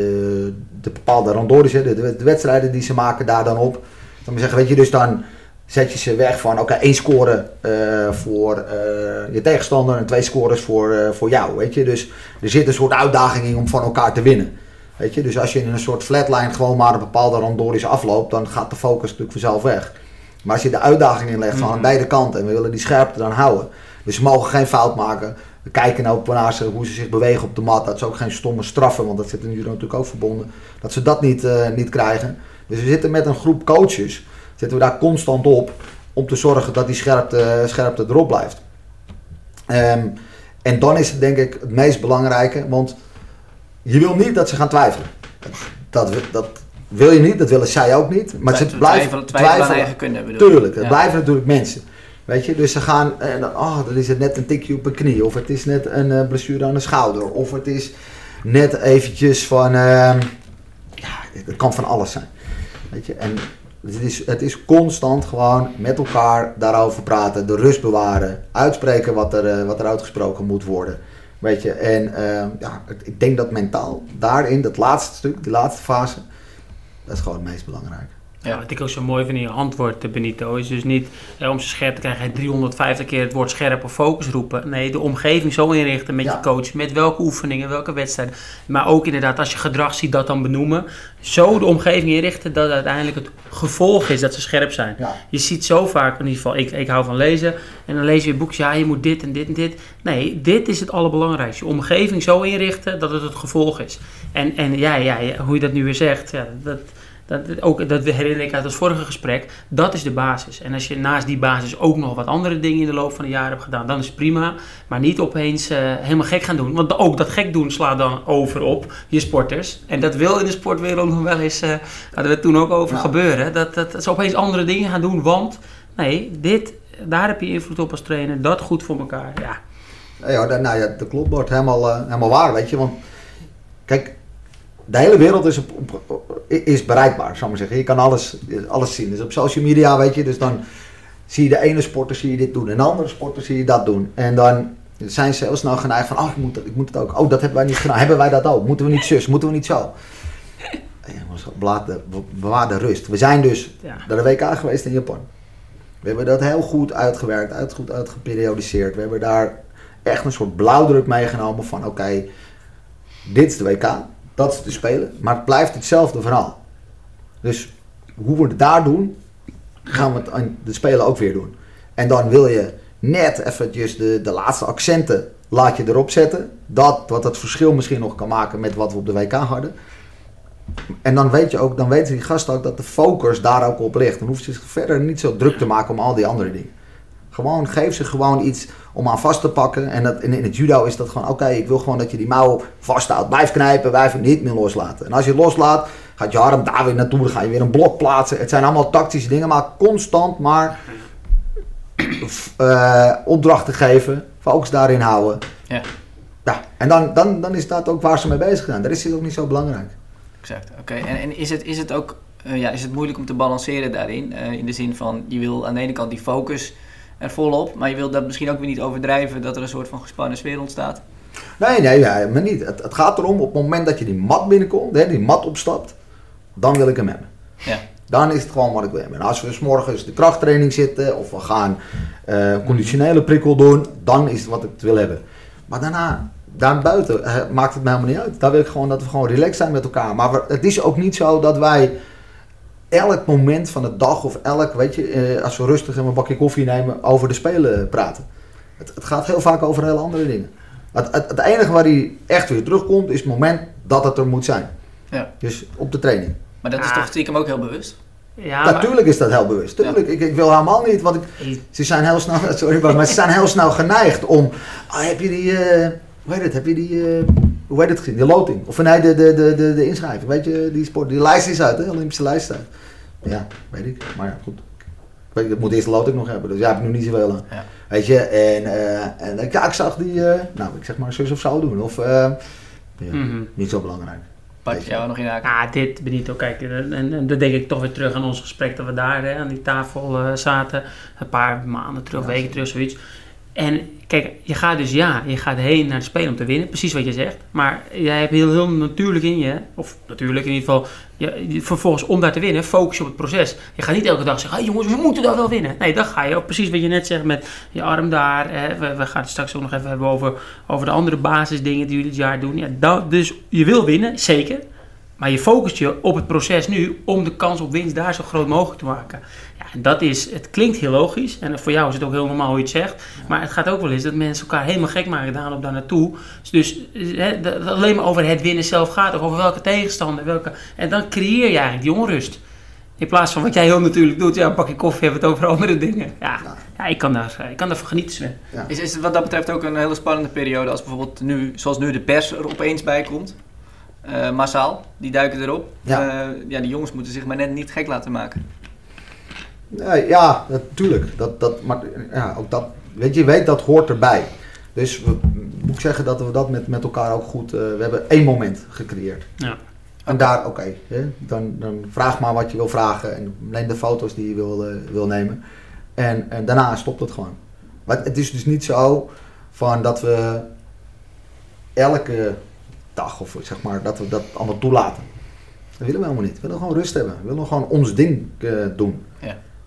de bepaalde randores, de, de wedstrijden die ze maken daar dan op. Dan zeggen, weet je, dus dan zet je ze weg van oké, één score eh, voor eh, je tegenstander en twee scores voor, voor jou. Weet je, dus er zit een soort uitdaging in om van elkaar te winnen. Weet je, dus als je in een soort flatline gewoon maar een bepaalde randoris afloopt, dan gaat de focus natuurlijk vanzelf weg. Maar als je de uitdaging inlegt van Mhm. aan beide kanten en we willen die scherpte dan houden. Dus ze mogen geen fout maken. We kijken nou naar ze, hoe ze zich bewegen op de mat. Dat ze ook geen stomme straffen, want dat zit in natuurlijk ook verbonden. Dat ze dat niet, eh, niet krijgen. Dus we zitten met een groep coaches. Zitten we daar constant op. Om te zorgen dat die scherpte, scherpte erop blijft. Ehm, en dan is het denk ik het meest belangrijke. Want je wil niet dat ze gaan twijfelen. Dat, dat wil je niet, dat willen zij ook niet. Maar ze Twijfelen- blijven twijfelen aan eigen kunnen? Tuurlijk, het Ja. blijven natuurlijk mensen. Weet je, dus ze gaan, en dan, oh, dan is het net een tikje op een knie, of het is net een eh, blessure aan de schouder, of het is net eventjes van, ehm, ja, het kan van alles zijn. Weet je, en het is, het is constant gewoon met elkaar daarover praten, de rust bewaren, uitspreken wat er, eh, wat er uitgesproken moet worden. Weet je, en ehm, ja, ik denk dat mentaal daarin, dat laatste stuk, die laatste fase, dat is gewoon het meest belangrijk. Ja, wat ik ook zo mooi vind in je antwoord, eh, Benito, is dus niet eh, om ze scherp te krijgen, 350 keer het woord scherp of focus roepen. Nee, de omgeving zo inrichten met Ja. je coach, met welke oefeningen, welke wedstrijden. Maar ook inderdaad, als je gedrag ziet, dat dan benoemen. Zo de omgeving inrichten dat uiteindelijk het gevolg is dat ze scherp zijn. Ja. Je ziet zo vaak, in ieder geval, ik, ik hou van lezen. En dan lees je boekjes, ja, je moet dit en dit en dit. Nee, dit is het allerbelangrijkste. Je omgeving zo inrichten dat het het gevolg is. En, en ja, ja, ja, hoe je dat nu weer zegt, ja, dat, dat, ook, dat herinner ik uit het vorige gesprek. Dat is de basis. En als je naast die basis ook nog wat andere dingen in de loop van de jaren hebt gedaan, dan is het prima. Maar niet opeens eh, helemaal gek gaan doen. Want ook dat gek doen slaat dan over op je sporters. En dat wil in de sportwereld nog wel eens, eh hadden we het toen ook over Ja. gebeuren. Dat, dat, dat ze opeens andere dingen gaan doen. Want nee, dit, daar heb je invloed op als trainer. Dat goed voor elkaar. Ja. Ja, nou ja, dat klopt, wordt helemaal, eh, helemaal waar, weet je. Want kijk, de hele wereld is, op, op- is bereikbaar, zou ik maar zeggen. Je kan alles, alles zien. Dus op social media, weet je, dus dan zie je de ene sporter zie je dit doen en de andere sporter zie je dat doen. En dan zijn ze heel snel geneigd van, oh, ik moet, ik moet het ook. Oh, dat hebben wij niet gedaan. Hebben wij dat ook? Moeten we niet zus? Moeten we niet zo? Bewaar de rust. We zijn dus ja. naar de WK geweest in Japan. We hebben dat heel goed uitgewerkt, uit, goed uitgeperiodiseerd. We hebben daar echt een soort blauwdruk meegenomen van oké, dit is de WK, dat is de Spelen, maar het blijft hetzelfde verhaal. Dus hoe we het daar doen, gaan we het aan de Spelen ook weer doen. En dan wil je net eventjes de, de laatste accenten laat je erop zetten. Dat wat het verschil misschien nog kan maken met wat we op de WK hadden. En dan weet je ook, dan weten die gasten ook dat de focus daar ook op ligt. Dan hoeft ze zich verder niet zo druk te maken om al die andere dingen. Gewoon, geef ze gewoon iets om aan vast te pakken. En dat, in, in het judo is dat gewoon, oké, ik wil gewoon dat je die mouw vasthoudt. Blijf knijpen, blijf niet meer loslaten. En als je loslaat, gaat je arm daar weer naartoe. Dan ga je weer een blok plaatsen. Het zijn allemaal tactische dingen, maar constant maar eh, opdrachten geven. Focus daarin houden. Ja. Ja, en dan, dan, dan is dat ook waar ze mee bezig zijn. Dat is het ook niet zo belangrijk. Exact, oké. En, en is, het, is het ook eh, ja, is het moeilijk om te balanceren daarin? Eh, in de zin van, je wil aan de ene kant die focus er volop, maar je wil dat misschien ook weer niet overdrijven dat er een soort van gespannen sfeer ontstaat. Nee, nee, nee, maar niet. Het, het gaat erom, op het moment dat je die mat binnenkomt, hè, die mat opstapt, dan wil ik hem hebben. Ja. Dan is het gewoon wat ik wil hebben. En als we s morgens de krachttraining zitten, of we gaan eh, conditionele prikkel doen, dan is het wat ik wil hebben. Maar daarna, daarbuiten, eh, maakt het me helemaal niet uit. Daar wil ik gewoon dat we gewoon relaxed zijn met elkaar. Maar we- het is ook niet zo dat wij elk moment van de dag of elk, weet je, eh, als we rustig een bakje koffie nemen, over de spelen praten. Het, het gaat heel vaak over hele andere dingen. Het, het, het enige waar hij echt weer terugkomt is het moment dat het er moet zijn. Ja. Dus op de training. Maar dat is Ah. toch stiekem ook heel bewust? Ja, maar- Natuurlijk is dat heel bewust. Tuurlijk, ik, ik wil helemaal niet, want ik, ze zijn heel snel, sorry, maar ze zijn heel snel geneigd om, ah, heb je die, eh, hoe heet het, heb je die, eh, hoe heet het gezien, die loting? Of nee, de, de, de, de, de inschrijving, weet je, die sport, die lijst is uit, hè, de Olympische lijst uit. Ja, weet ik, maar ja, goed. Ik, weet, ik moet eerst de loting nog hebben, dus ja, heb ik nu niet zoveel aan. Ja. Weet je, en, eh, en ja, ik zag die, eh, nou, ik zeg maar zus of zo doen, of, eh, ja, Mhm. niet zo belangrijk. Pak jou nog in haken? Ja, dit Benito, kijk, en, en, en dan denk ik toch weer terug aan ons gesprek dat we daar hè, aan die tafel eh, zaten. Een paar maanden terug, Ja, weken terug, zoiets. En kijk, je gaat dus ja, je gaat heen naar de Spelen om te winnen, precies wat je zegt. Maar jij hebt heel, heel natuurlijk in je, of natuurlijk in ieder geval, vervolgens om daar te winnen, focus je op het proces. Je gaat niet elke dag zeggen, hey jongens, we moeten daar wel winnen. Nee, dan ga je ook precies wat je net zegt met je arm daar. Hè. We, we gaan het straks ook nog even hebben over, over de andere basisdingen die jullie dit jaar doen. Ja, dat, dus je wil winnen, zeker. Maar je focust je op het proces nu om de kans op winst daar zo groot mogelijk te maken. En dat is, het klinkt heel logisch. En voor jou is het ook heel normaal hoe je het zegt. Maar het gaat ook wel eens dat mensen elkaar helemaal gek maken. Daarom daar naartoe. Dus hè, dat het alleen maar over het winnen zelf gaat. Of over welke tegenstander. Welke, en dan creëer je eigenlijk die onrust. In plaats van wat jij heel natuurlijk doet. Ja, een pakje koffie, hebben we het over andere dingen. Ja, ja. ik, kan daar, ik kan daarvan genieten. Ja. Is, is het wat dat betreft ook een hele spannende periode als bijvoorbeeld nu, zoals nu de pers er opeens bij komt? Eh, massaal, die duiken erop. Ja. Eh, ja, die jongens moeten zich maar net niet gek laten maken. Ja, natuurlijk. Dat, dat, maar ja, ook dat, weet je, weet dat hoort erbij. Dus we, moet ik zeggen dat we dat met, met elkaar ook goed. eh, we hebben één moment gecreëerd. Ja. En daar, oké, dan, dan vraag maar wat je wil vragen en neem de foto's die je wil, eh, wil nemen. En, en daarna stopt het gewoon. Maar het is dus niet zo van dat we elke dag of zeg maar dat we dat allemaal toelaten. Dat willen we helemaal niet. We willen gewoon rust hebben. We willen gewoon ons ding eh, doen.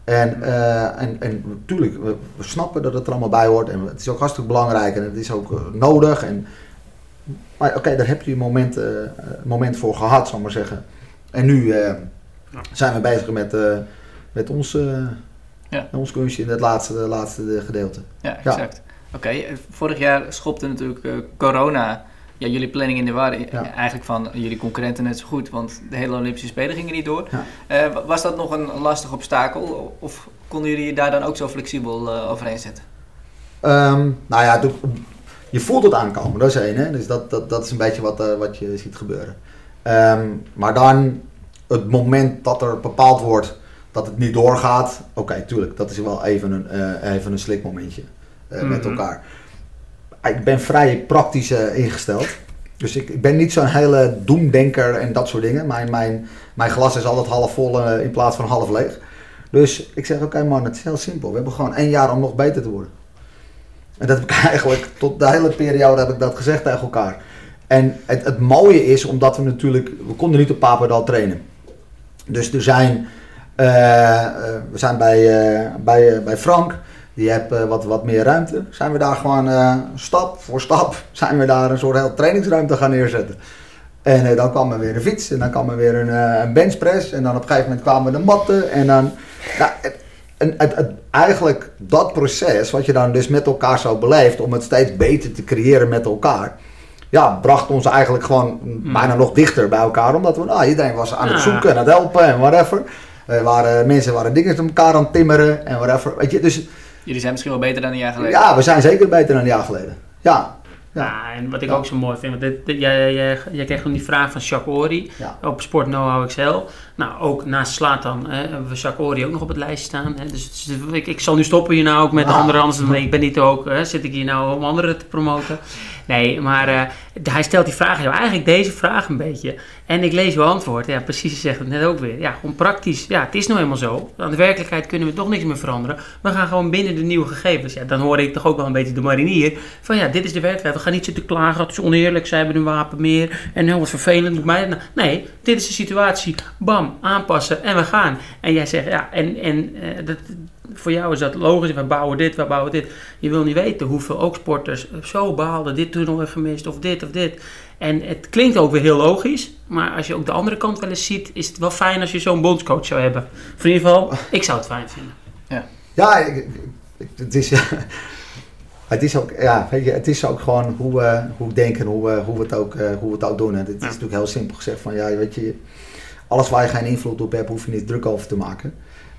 Ja. En, eh, en, en natuurlijk, we, we snappen dat het er allemaal bij hoort. En het is ook hartstikke belangrijk en het is ook eh, nodig. En, maar oké, daar heb je een moment, eh, moment voor gehad, zal ik maar zeggen. En nu eh, zijn we bezig met, eh, met ons, eh, Ja. ons kunstje in het laatste, laatste gedeelte. Ja, Ja. exact. Oké, eh, vorig jaar schopte natuurlijk eh, corona ja, jullie planning in de war. Ja. Eigenlijk van jullie concurrenten net zo goed, want de hele Olympische Spelen gingen niet door. Ja. Eh, wa- was dat nog een lastig obstakel of konden jullie daar dan ook zo flexibel eh, overheen zetten? Ehm, nou ja, je voelt het aankomen, dat is één. Hè? Dus dat, dat, dat is een beetje wat, eh, wat je ziet gebeuren. Ehm, maar dan het moment dat er bepaald wordt dat het niet doorgaat. Oké, tuurlijk, dat is wel even een, even een slikmomentje eh, met Mhm. elkaar. Ik ben vrij praktisch eh, ingesteld. Dus ik, ben niet zo'n hele doemdenker en dat soort dingen. Mijn, mijn, mijn glas is altijd half vol eh, in plaats van half leeg. Dus ik zeg, oké man, het is heel simpel. We hebben gewoon één jaar om nog beter te worden. En dat heb ik eigenlijk, tot de hele periode heb ik dat gezegd tegen elkaar. En het, het mooie is, omdat we natuurlijk, we konden niet op Papendal trainen. Dus er zijn, eh, we zijn bij, bij, bij Frank, die heeft eh, wat, wat meer ruimte. Zijn we daar gewoon eh, stap voor stap, zijn we daar een soort heel trainingsruimte gaan neerzetten. En eh, dan kwam er weer een fiets en dan kwam er weer een, een benchpress. En dan op een gegeven moment kwamen de matten en dan... Nou, het, het, het- eigenlijk dat proces, wat je dan dus met elkaar zo beleeft, om het steeds beter te creëren met elkaar, ja, bracht ons eigenlijk gewoon bijna nog dichter bij elkaar. Omdat we, nou, iedereen was aan het Ja. zoeken en aan het helpen en whatever. Er waren, mensen waren dingen aan elkaar aan het timmeren en whatever. Weet je, dus Jullie zijn misschien wel beter dan een jaar geleden. ja, we zijn zeker beter dan een jaar geleden. Ja, Ja. Ja, en wat ik Ja. ook zo mooi vind, want dit, dit- jij, jij, jij kreeg toen die vraag van Jacques Ori ja. op Sport Know-how Excel. Nou, ook naast Slatan hè, hebben we Jacques Ori ook nog op het lijstje staan. Hè. Dus is- ik, ik zal nu stoppen hier nou ook met Ah. anderen, anders dan ik ben niet ook, hè, zit ik hier nou om anderen te promoten. Nee, maar eh, hij stelt die vraag, jou eigenlijk deze vraag een beetje. En ik lees uw antwoord. Ja, precies, zegt het net ook weer. Ja, gewoon praktisch. Ja, het is nou eenmaal zo. Aan de werkelijkheid kunnen we toch niks meer veranderen. We gaan gewoon binnen de nieuwe gegevens. Ja, dan hoor ik toch ook wel een beetje de marinier. Van ja, dit is de werkelijkheid. We gaan niet zitten klagen. Het is oneerlijk. Zij hebben een wapen meer. En heel wat vervelend. Nou, nee, dit is de situatie. Bam, aanpassen. En we gaan. En jij zegt, ja, en, en eh, dat, voor jou is dat logisch. We bouwen dit, we bouwen dit. Je wil niet weten hoeveel ook sporters zo behaalden. Dit toernooi gemist. Of dit of dit. En het klinkt ook weer heel logisch, maar als je ook de andere kant wel eens ziet, is het wel fijn als je zo'n bondscoach zou hebben. Of in ieder geval, ik zou het fijn vinden. Ja, ik- ik- ik- het is, het is ook, ja, weet je, het is ook gewoon hoe we, hoe denken, hoe we, hoe we, het ook, eh, hoe we het ook doen. En het is Ja. natuurlijk heel simpel gezegd van, ja, weet je, alles waar je geen invloed op hebt, hoef je niet druk over te maken.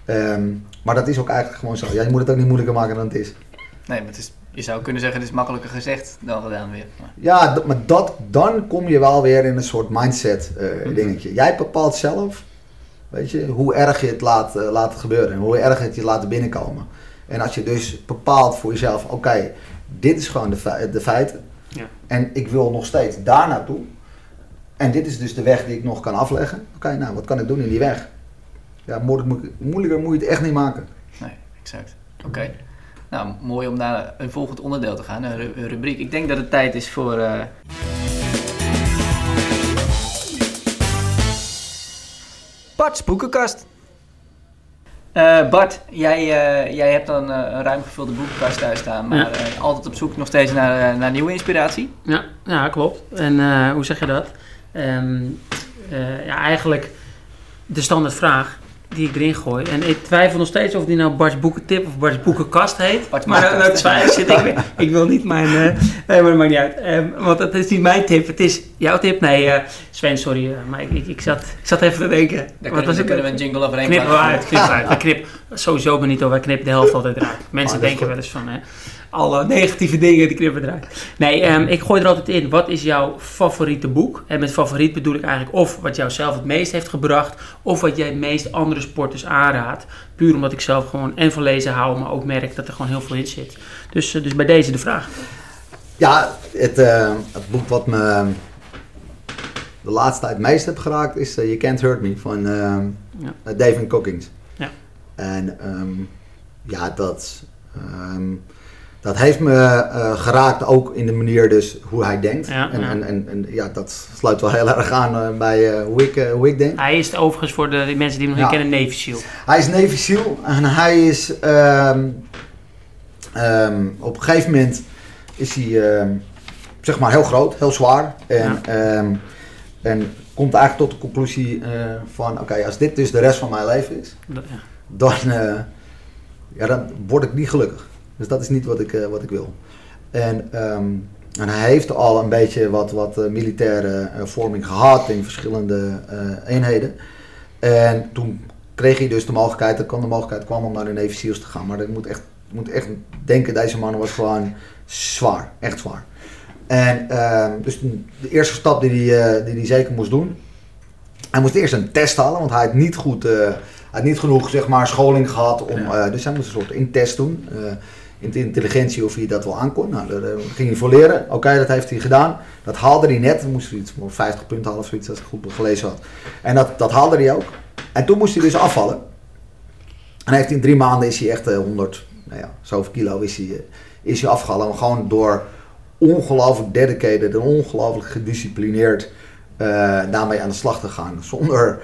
Ehm, maar dat is ook eigenlijk gewoon zo. Ja, je moet het ook niet moeilijker maken dan het is. Nee, maar het is, je zou kunnen zeggen, het is makkelijker gezegd dan gedaan weer. Maar- Ja, d- maar dat, dan kom je wel weer in een soort mindset eh, Mhm. dingetje. Jij bepaalt zelf, weet je, hoe erg je het laat, laat gebeuren en hoe erg het je laat binnenkomen. En als je dus bepaalt voor jezelf, oké, dit is gewoon de, fe- de feiten. Ja. En ik wil nog steeds daar naartoe. En dit is dus de weg die ik nog kan afleggen. Oké, nou, wat kan ik doen in die weg? Ja, moeilijk, moeilijker moet je het echt niet maken. Nee, exact. Oké. Nou, mooi om naar een volgend onderdeel te gaan, een ru- een rubriek. Ik denk dat het tijd is voor... eh Bart's boekenkast. Eh, Bart, jij, eh, jij hebt dan een ruim gevulde boekenkast thuis staan, maar Ja. eh, altijd op zoek nog steeds naar, naar nieuwe inspiratie. Ja, ja klopt. En eh, hoe zeg je dat? Ehm, eh, ja, eigenlijk de standaard vraag. Die ik erin gooi. En ik twijfel nog steeds of die nou Bart's Boekentip of Bart's Boekenkast heet. Bart's maar nou twijfel zit ik weer. Ik wil niet mijn... eh, nee, maar dat maakt niet uit. Ehm, want het is niet mijn tip. Het is jouw tip. Nee, eh, Sven, sorry. eh, maar ik, ik, ik, zat, ik zat even te denken. Daar Wat kunnen, was we, het? kunnen we een jingle overheen Knippen we plakken. uit, knippen uit. Knip, sowieso Benito, wij knippen de helft altijd eruit. Mensen dat is denken wel eens van, alle negatieve dingen, die knippen eruit. Nee, ehm, ik gooi er altijd in, wat is jouw favoriete boek? En met favoriet bedoel ik eigenlijk of wat jou zelf het meest heeft gebracht, of wat jij het meest andere sporters aanraadt. Puur omdat ik zelf gewoon en van lezen hou, maar ook merk dat er gewoon heel veel in zit. Dus, eh, dus bij deze de vraag. Ja, het, eh, het boek wat me de laatste tijd het meest heb geraakt is eh, You Can't Hurt Me van eh, Ja. David Cockings. Ja. En ehm, ja, dat, ehm, dat heeft me eh, geraakt ook in de manier dus hoe hij denkt. Ja, en, ja. En, en, en ja, dat sluit wel heel erg aan eh, bij eh, hoe, ik, hoe ik denk. Hij is overigens voor de, mensen die hem nog niet kennen, Navy Seal. Hij is Navy SEAL en hij is ehm, ehm, op een gegeven moment is hij ehm, zeg maar heel groot, heel zwaar en, en komt eigenlijk tot de conclusie van oké, als dit dus de rest van mijn leven is, dan, ja, dan word ik niet gelukkig. Dus dat is niet wat ik, eh, wat ik wil. En, ehm, en hij heeft al een beetje wat, wat eh, militaire eh, vorming gehad in verschillende eenheden. En toen kreeg hij dus de mogelijkheid, er kwam de mogelijkheid kwam om naar de Navy SEALs te gaan. Maar dat moet echt, moet echt denken, deze man was gewoon zwaar, echt zwaar. En ehm, dus de eerste stap die hij, die hij zeker moest doen, hij moest eerst een test halen, want hij had niet goed, hij had niet genoeg zeg maar, scholing gehad. Om, Ja. dus hij moest een soort intest doen. Eh, in de intelligentie of hij dat wel aankon. Nou, daar eh, ging hij voor leren. Oké, dat heeft hij gedaan. Dat haalde hij net. Dan moest hij iets voor 50 punten halen of zoiets, als ik goed gelezen had. En dat, dat haalde hij ook. En toen moest hij dus afvallen. En heeft in drie maanden is hij echt eh, 100, nou ja, zoveel kilo is hij, eh, is hij afgevallen. Gewoon door ongelooflijk dedicated en ongelooflijk gedisciplineerd eh, daarmee aan de slag te gaan. Zonder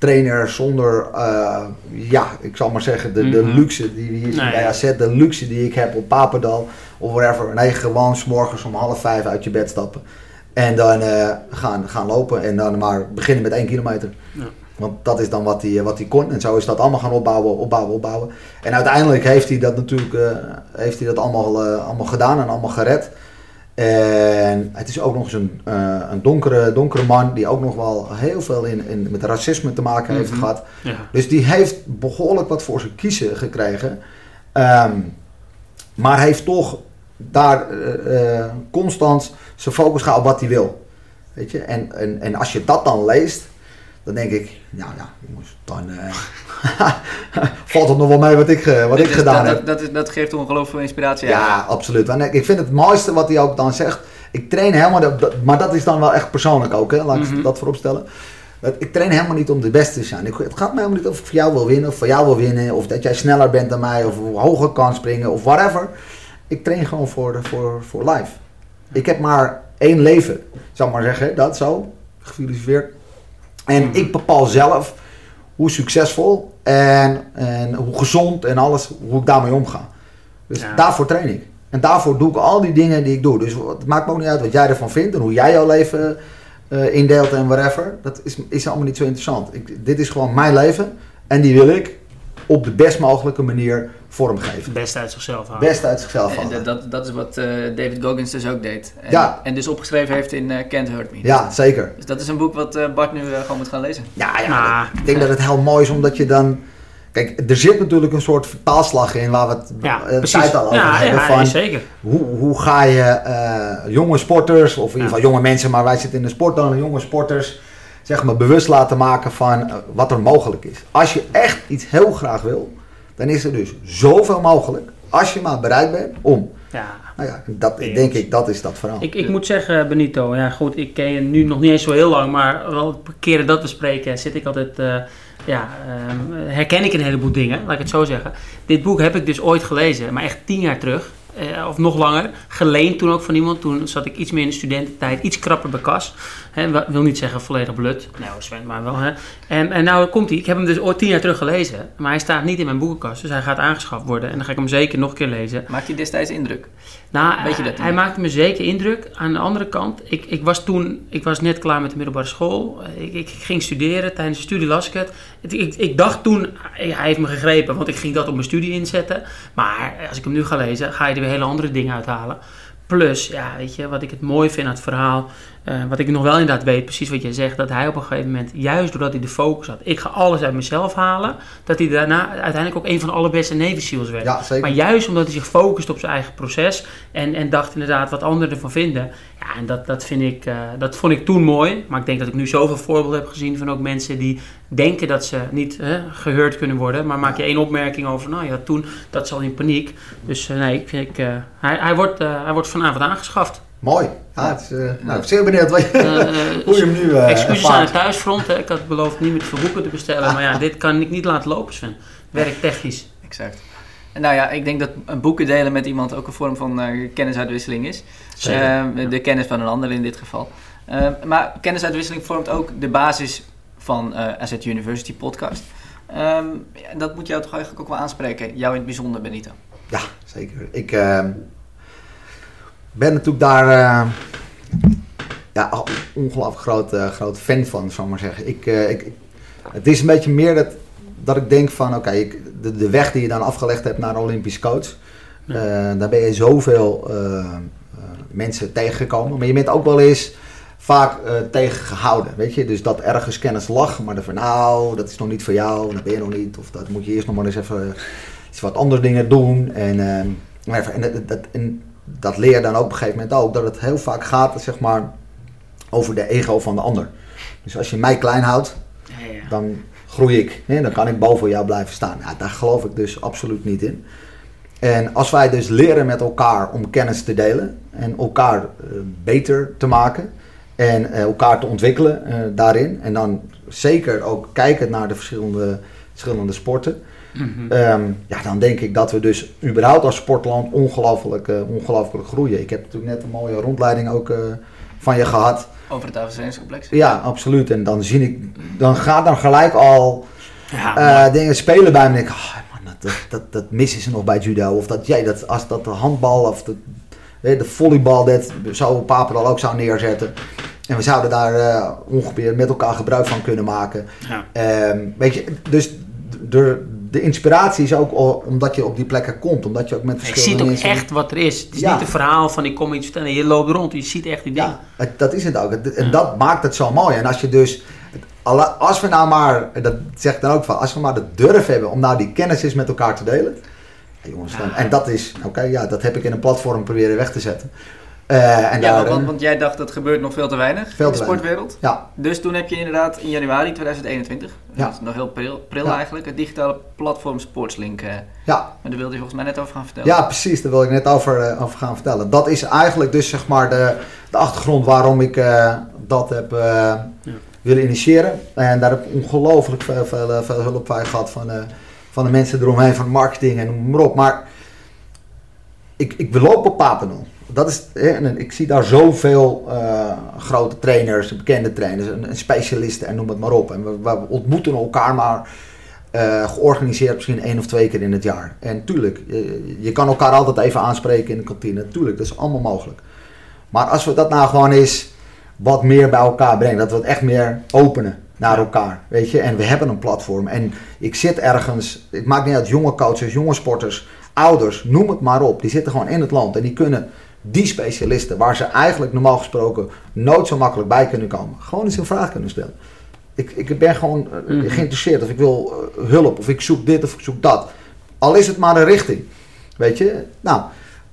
trainer, zonder, eh, ja, ik zal maar zeggen, de, de Mhm. luxe die we hier zien Nee. bij AZ, de luxe die ik heb op Papendal of whatever. Nee, gewoon 's morgens om half vijf uit je bed stappen. En dan eh, gaan, gaan lopen en dan maar beginnen met één kilometer. Ja. Want dat is dan wat hij, wat hij kon. En zo is dat allemaal gaan opbouwen, opbouwen, opbouwen. En uiteindelijk heeft hij dat natuurlijk eh, heeft hij dat allemaal, eh, allemaal gedaan en allemaal gered. En het is ook nog eens een, eh, een donkere, donkere man die ook nog wel heel veel in, in, met racisme te maken heeft Mhm. gehad. Ja. Dus die heeft behoorlijk wat voor zijn kiezen gekregen. Ehm, maar heeft toch daar eh, eh, constant zijn focus gehouden op wat hij wil. Weet je? En, en, en als je dat dan leest, dan denk ik, nou ja, jongens, dan eh, valt het nog wel mee wat ik, eh, wat ik gedaan dat, heb. Dat, dat, is, dat geeft ongelooflijk veel inspiratie. Ja, absoluut. En ik vind het mooiste wat hij ook dan zegt. Ik train helemaal, maar dat is dan wel echt persoonlijk ook, hè? laat ik Mhm. dat voorop stellen. Dat- Ik train helemaal niet om de beste te zijn. Het gaat mij helemaal niet of ik voor jou wil winnen, of voor jou wil winnen, of dat jij sneller bent dan mij, of hoger kan springen, of whatever. Ik train gewoon voor, voor, voor life. Ik heb maar één leven, zou ik maar zeggen, dat zo, gefilosofeerd. En Mhm. ik bepaal zelf hoe succesvol en, en hoe gezond en alles, hoe ik daarmee omga. Dus Ja. daarvoor train ik. En daarvoor doe ik al die dingen die ik doe. Dus het maakt me ook niet uit wat jij ervan vindt en hoe jij jouw leven eh, indeelt en whatever. Dat is, is allemaal niet zo interessant. Ik, dit is gewoon mijn leven en die wil ik op de best mogelijke manier vormgeven. Beste uit zichzelf halen. Best uit zichzelf En halen. dat, dat, dat is wat eh, David Goggins dus ook deed. En, Ja. en dus opgeschreven heeft in eh, Can't Hurt Me. Ja, zeker. Dus dat is een boek wat eh, Bart nu gewoon moet gaan lezen. Ja, ja Nou, ik denk dat het heel mooi is omdat je dan... Kijk, er zit natuurlijk een soort vertaalslag in waar we het Ja, tijd al over ja, hebben. ja, van, zeker. Hoe, hoe ga je eh, jonge sporters, of in ieder geval jonge mensen, maar wij zitten in de sport dan, jonge sporters, zeg maar bewust laten maken van wat er mogelijk is. Als je echt iets heel graag wil, dan is er dus zoveel mogelijk, als je maar bereid bent om. Ja. Nou ja, dat denk ik, dat is dat verhaal. Ik, ik moet zeggen, Benito, ja goed, ik ken je nu nog niet eens zo heel lang, maar wel de keren dat we spreken, zit ik altijd, eh, ja, ehm, herken ik een heleboel dingen, laat ik het zo zeggen. Dit boek heb ik dus ooit gelezen, maar echt tien jaar terug. eh, of nog langer. Geleend toen ook van iemand. Toen zat ik iets meer in de studententijd, iets krapper bij kas. Hè, wil niet zeggen volledig blut. Nou, Sven, maar wel. Hè. En, en nou komt hij. Ik heb hem dus ooit tien jaar terug gelezen. Maar hij staat niet in mijn boekenkast. Dus hij gaat aangeschaft worden. En dan ga ik hem zeker nog een keer lezen. Maakt hij destijds indruk? Nou, Weet je dat hij, maakte me zeker indruk. Aan de andere kant, ik, ik was toen, ik was net klaar met de middelbare school. Ik, ik ging studeren. Tijdens de studie las ik het. Het- Ik, ik dacht toen, hij heeft me gegrepen, want ik ging dat op mijn studie inzetten. Maar als ik hem nu ga lezen, ga je er weer hele andere dingen uithalen. Plus, ja, weet je, wat ik het mooi vind aan het verhaal, eh, wat ik nog wel inderdaad weet, precies wat jij zegt, dat hij op een gegeven moment, juist doordat hij de focus had, ik ga alles uit mezelf halen, dat hij daarna uiteindelijk ook een van de allerbeste Navy SEALs werd. Ja. Maar juist omdat hij zich focust op zijn eigen proces en, en dacht inderdaad wat anderen ervan vinden. Ja, en dat, dat, vind ik, eh, dat vond ik toen mooi. Maar ik denk dat ik nu zoveel voorbeelden heb gezien van ook mensen die denken dat ze niet hè, gehoord kunnen worden. Maar maak je één opmerking over, nou ja, toen, dat is al in paniek. Dus eh, nee, ik, ik, hij, hij, wordt, hij wordt vanavond aangeschaft. Mooi. Ja, het is, eh, nou, ik ben zeer benieuwd wat je, Eh, hoe je hem nu eh Excuses aan het thuisfront. Hè. Ik had beloofd niet meer te veel boeken te bestellen. Maar ja, dit kan ik niet laten lopen, Sven. Werktechnisch. Exact. En nou ja, ik denk dat een boeken delen met iemand ook een vorm van eh, kennisuitwisseling is. Zeker. Eh, de kennis van een ander in dit geval. Eh, maar kennisuitwisseling vormt ook de basis van eh AZ University podcast. Ehm, ja, dat moet jou toch eigenlijk ook wel aanspreken. Jou in het bijzonder, Benito. Ja, zeker. Ik ben natuurlijk daar eh, ja, ongelooflijk groot, eh, groot fan van, zal ik maar zeggen. Ik, eh, ik, het is een beetje meer dat, dat ik denk van, oké, ik- de, de weg die je dan afgelegd hebt naar Olympisch coach, Ja. daar ben je zoveel mensen tegengekomen. Maar je bent ook wel eens vaak eh, tegengehouden, weet je. Dus dat ergens kennis lag, maar dan van, nou, dat is nog niet voor jou, dat ben je nog niet. Of dat moet je eerst nog maar eens even iets wat andere dingen doen. En, ehm, maar even- en, dat, dat, en dat leer je dan ook op een gegeven moment ook, dat het heel vaak gaat, zeg maar, over de ego van de ander. Dus als je mij klein houdt, Ja, ja. dan groei ik. Hè? Dan kan ik boven jou blijven staan. Ja, daar geloof ik dus absoluut niet in. En als wij dus leren met elkaar om kennis te delen en elkaar eh, beter te maken en eh, elkaar te ontwikkelen eh, daarin en dan zeker ook kijken naar de verschillende, verschillende sporten, Mhm. Ehm, ja, dan denk ik dat we dus überhaupt als sportland ongelooflijk, eh, ongelooflijk groeien. Ik heb natuurlijk net een mooie rondleiding ook eh, van je gehad. Over het Avondtrainingscomplex. Ja, absoluut. En dan zie ik, dan gaat dan gelijk al Ja, eh, dingen spelen bij me. En denk ik, oh, man, dat, dat, dat, missen ze nog bij judo. Of dat jij dat, als dat de handbal of de, de volleybal, dat zou Papendal ook zou neerzetten. En we zouden daar eh, ongeveer met elkaar gebruik van kunnen maken. Ja. Ehm, weet je, dus de, de inspiratie is ook omdat je op die plekken komt. Omdat je ook met Je ziet verschillende ook mensen... echt wat er is. Het is Ja. niet een verhaal van ik kom iets vertellen. Je loopt rond, je ziet echt die dingen. Ja, dat is het ook. En dat maakt het zo mooi. En als je dus, als we nou maar, dat zeg ik dan ook van, als we maar de durf hebben om nou die kennis eens met elkaar te delen. Ja, jongens, Ja. en dat is, oké, ja, dat heb ik in een platform proberen weg te zetten. Eh, en Ja, daar, want, want jij dacht dat gebeurt nog veel te weinig Veel in de sportwereld. ja, Dus toen heb je inderdaad in januari 2021, Ja. dat is nog heel pril, pril Ja. eigenlijk, het digitale platform Sportslink. eh ja, maar daar wilde je volgens mij net over gaan vertellen. ja, precies, daar wil ik net over, eh, over gaan vertellen. Dat is eigenlijk dus zeg maar de, de achtergrond waarom ik eh, dat heb eh, willen initiëren. En daar heb ik ongelooflijk veel, veel, veel hulp bij gehad van, eh, van de mensen eromheen, van marketing en noem maar op. Maar ik, ik beloop op Papendal. Dat is, en ik zie daar zoveel eh, grote trainers, bekende trainers, en, en specialisten en noem het maar op. En we, we ontmoeten elkaar maar eh, georganiseerd misschien één of twee keer in het jaar. En tuurlijk, je, je kan elkaar altijd even aanspreken in de kantine. Tuurlijk, dat is allemaal mogelijk. Maar als we dat nou gewoon eens wat meer bij elkaar brengen, dat we het echt meer openen naar elkaar, weet je. En we hebben een platform. En ik zit ergens, het maakt niet uit, jonge coaches, jonge sporters, ouders, noem het maar op. Die zitten gewoon in het land en die kunnen die specialisten, waar ze eigenlijk normaal gesproken nooit zo makkelijk bij kunnen komen, gewoon eens een vraag kunnen stellen. Ik, ik ben gewoon eh, Mhm. geïnteresseerd of ik wil eh, hulp of ik zoek dit of ik zoek dat. Al is het maar een richting, weet je. Nou,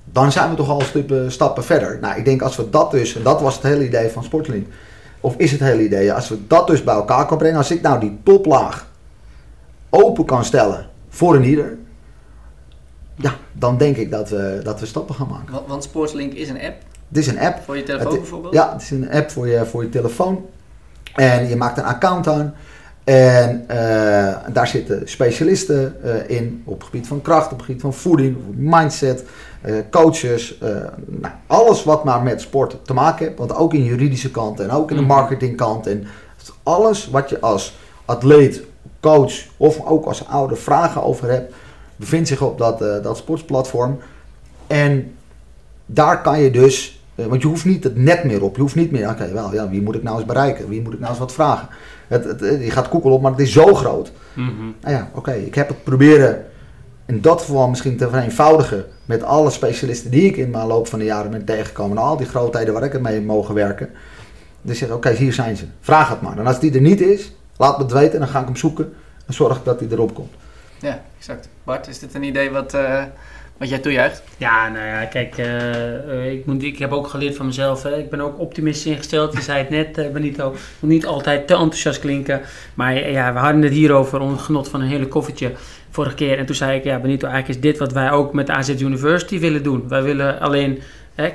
dan zijn we toch al stupen, stappen verder. Nou, ik denk als we dat dus, en dat was het hele idee van Sportlink, of is het hele idee, als we dat dus bij elkaar kan brengen, als ik nou die toplaag open kan stellen voor een ieder, ja, dan denk ik dat we, dat we stappen gaan maken. Want, want Sportslink is een app Dit is een app. voor je telefoon Het- bijvoorbeeld. Ja, het is een app voor je, voor je telefoon. En je maakt een account aan. En uh, daar zitten specialisten uh, in op het gebied van kracht, op het gebied van voeding, mindset, uh, coaches. Nou, alles wat maar met sport te maken heeft. Want ook in de juridische kant en ook in de Mhm. marketingkant. En alles wat je als atleet, coach of ook als ouder vragen over hebt, bevindt zich op dat, dat sportsplatform. En daar kan je dus, want je hoeft niet het net meer op. Je hoeft niet meer, oké, wel, ja, wie moet ik nou eens bereiken? Wie moet ik nou eens wat vragen? Het, het, je gaat Google op, maar het is zo groot. Mhm. Nou ja, oké, ik heb het proberen in dat geval misschien te vereenvoudigen met alle specialisten die ik in mijn loop van de jaren ben tegengekomen. En al die grootheden waar ik het mee mogen werken. Dus zeg, oké, hier zijn ze. Vraag het maar. En als die er niet is, laat me het weten en dan ga ik hem zoeken. En zorg dat hij erop komt. Ja, exact. Bart, is dit een idee wat, uh, wat jij toejuicht? Ja, nou ja, kijk, uh, ik, moet, ik heb ook geleerd van mezelf. Hè. Ik ben ook optimistisch ingesteld. Je zei het net, Benito. Ik moet niet altijd te enthousiast klinken. Maar ja, we hadden het hier over onder genot van een hele koffietje vorige keer. En toen zei ik, ja, Benito, eigenlijk is dit wat wij ook met AZ University willen doen. Wij willen alleen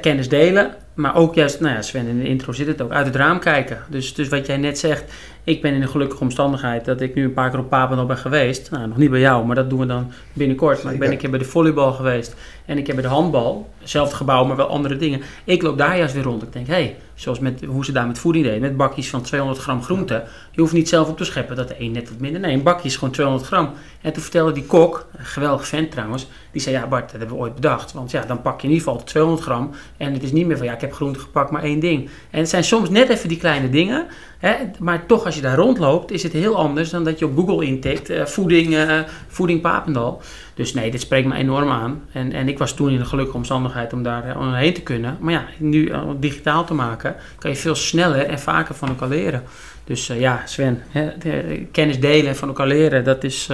kennis delen. Maar ook juist, nou ja, Sven, in de intro zit het ook, uit het raam kijken. Dus, dus wat jij net zegt, ik ben in een gelukkige omstandigheid dat ik nu een paar keer op Papendal ben geweest. Nou, nog niet bij jou, maar dat doen we dan binnenkort. Maar ik ben een keer bij de volleybal geweest en ik heb bij de handbal, hetzelfde gebouw, maar wel andere dingen. Ik loop daar juist weer rond. Ik denk, hé, hey, zoals met, hoe ze daar met voeding deden, met bakjes van 200 gram groente. Je hoeft niet zelf op te scheppen dat de een net wat minder. Nee, een bakje is gewoon 200 gram. En toen vertelde die kok, een geweldig vent trouwens, die zei, ja Bart, dat hebben we ooit bedacht. Want ja, dan pak je in ieder geval 200 gram en het is niet meer van, ja, ik heb groente gepakt, maar één ding. En het zijn soms net even die kleine dingen, hè, maar toch als je daar rondloopt, is het heel anders dan dat je op Google intikt, uh, voeding, uh, voeding Papendal. Dus nee, dit spreekt me enorm aan. En, en ik was toen in een gelukkige omstandigheid om daar uh, heen te kunnen. Maar ja, nu digitaal te maken, kan je veel sneller en vaker van elkaar leren. Dus ja, Sven, hè, de, kennis delen en van elkaar leren, dat, is,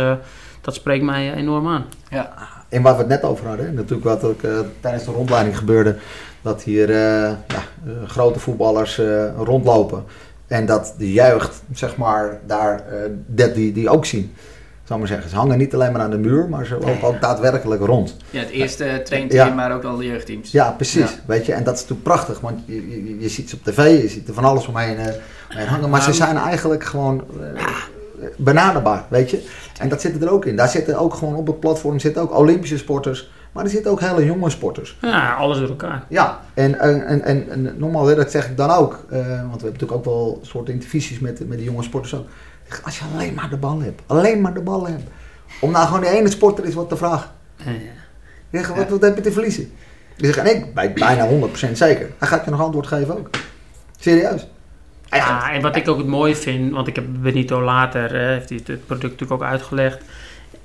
dat spreekt mij enorm aan. Ja. En waar we het net over hadden, natuurlijk wat ook tijdens de rondleiding gebeurde, dat hier ja, grote voetballers rondlopen. En dat de jeugd, zeg maar, daar dat die, die ook zien zou maar zeggen. Ze hangen niet alleen maar aan de muur, maar ze lopen ook daadwerkelijk rond. Ja, het eerste trainteam, ja. maar ook al de jeugdteams. Ja, precies. Weet je, en dat is natuurlijk prachtig, want je, je, je, ziet ze op tv, je ziet er van alles omheen, uh, omheen hangen, maar ze zijn eigenlijk gewoon uh, benaderbaar, weet je. En dat zit er ook in. Daar zitten ook gewoon op het platform zitten ook Olympische sporters, maar er zitten ook hele jonge sporters. Ja, alles door elkaar. Ja, en, en, en, en, nogmaals, dat zeg ik dan ook, uh, want we hebben natuurlijk ook wel soort intervisies met, met de jonge sporters ook. Als je alleen maar de bal hebt, alleen maar de bal hebt. Om nou gewoon die ene sporter is wat te vragen. Ja, ja. Zeg, wat, wat heb je te verliezen? Zeggen, en ik ben bijna 100% zeker. Hij gaat je nog antwoord geven ook. Serieus. Ja, en wat ik ook het mooie vind, want ik heb Benito later, eh, heeft hij het product natuurlijk ook uitgelegd.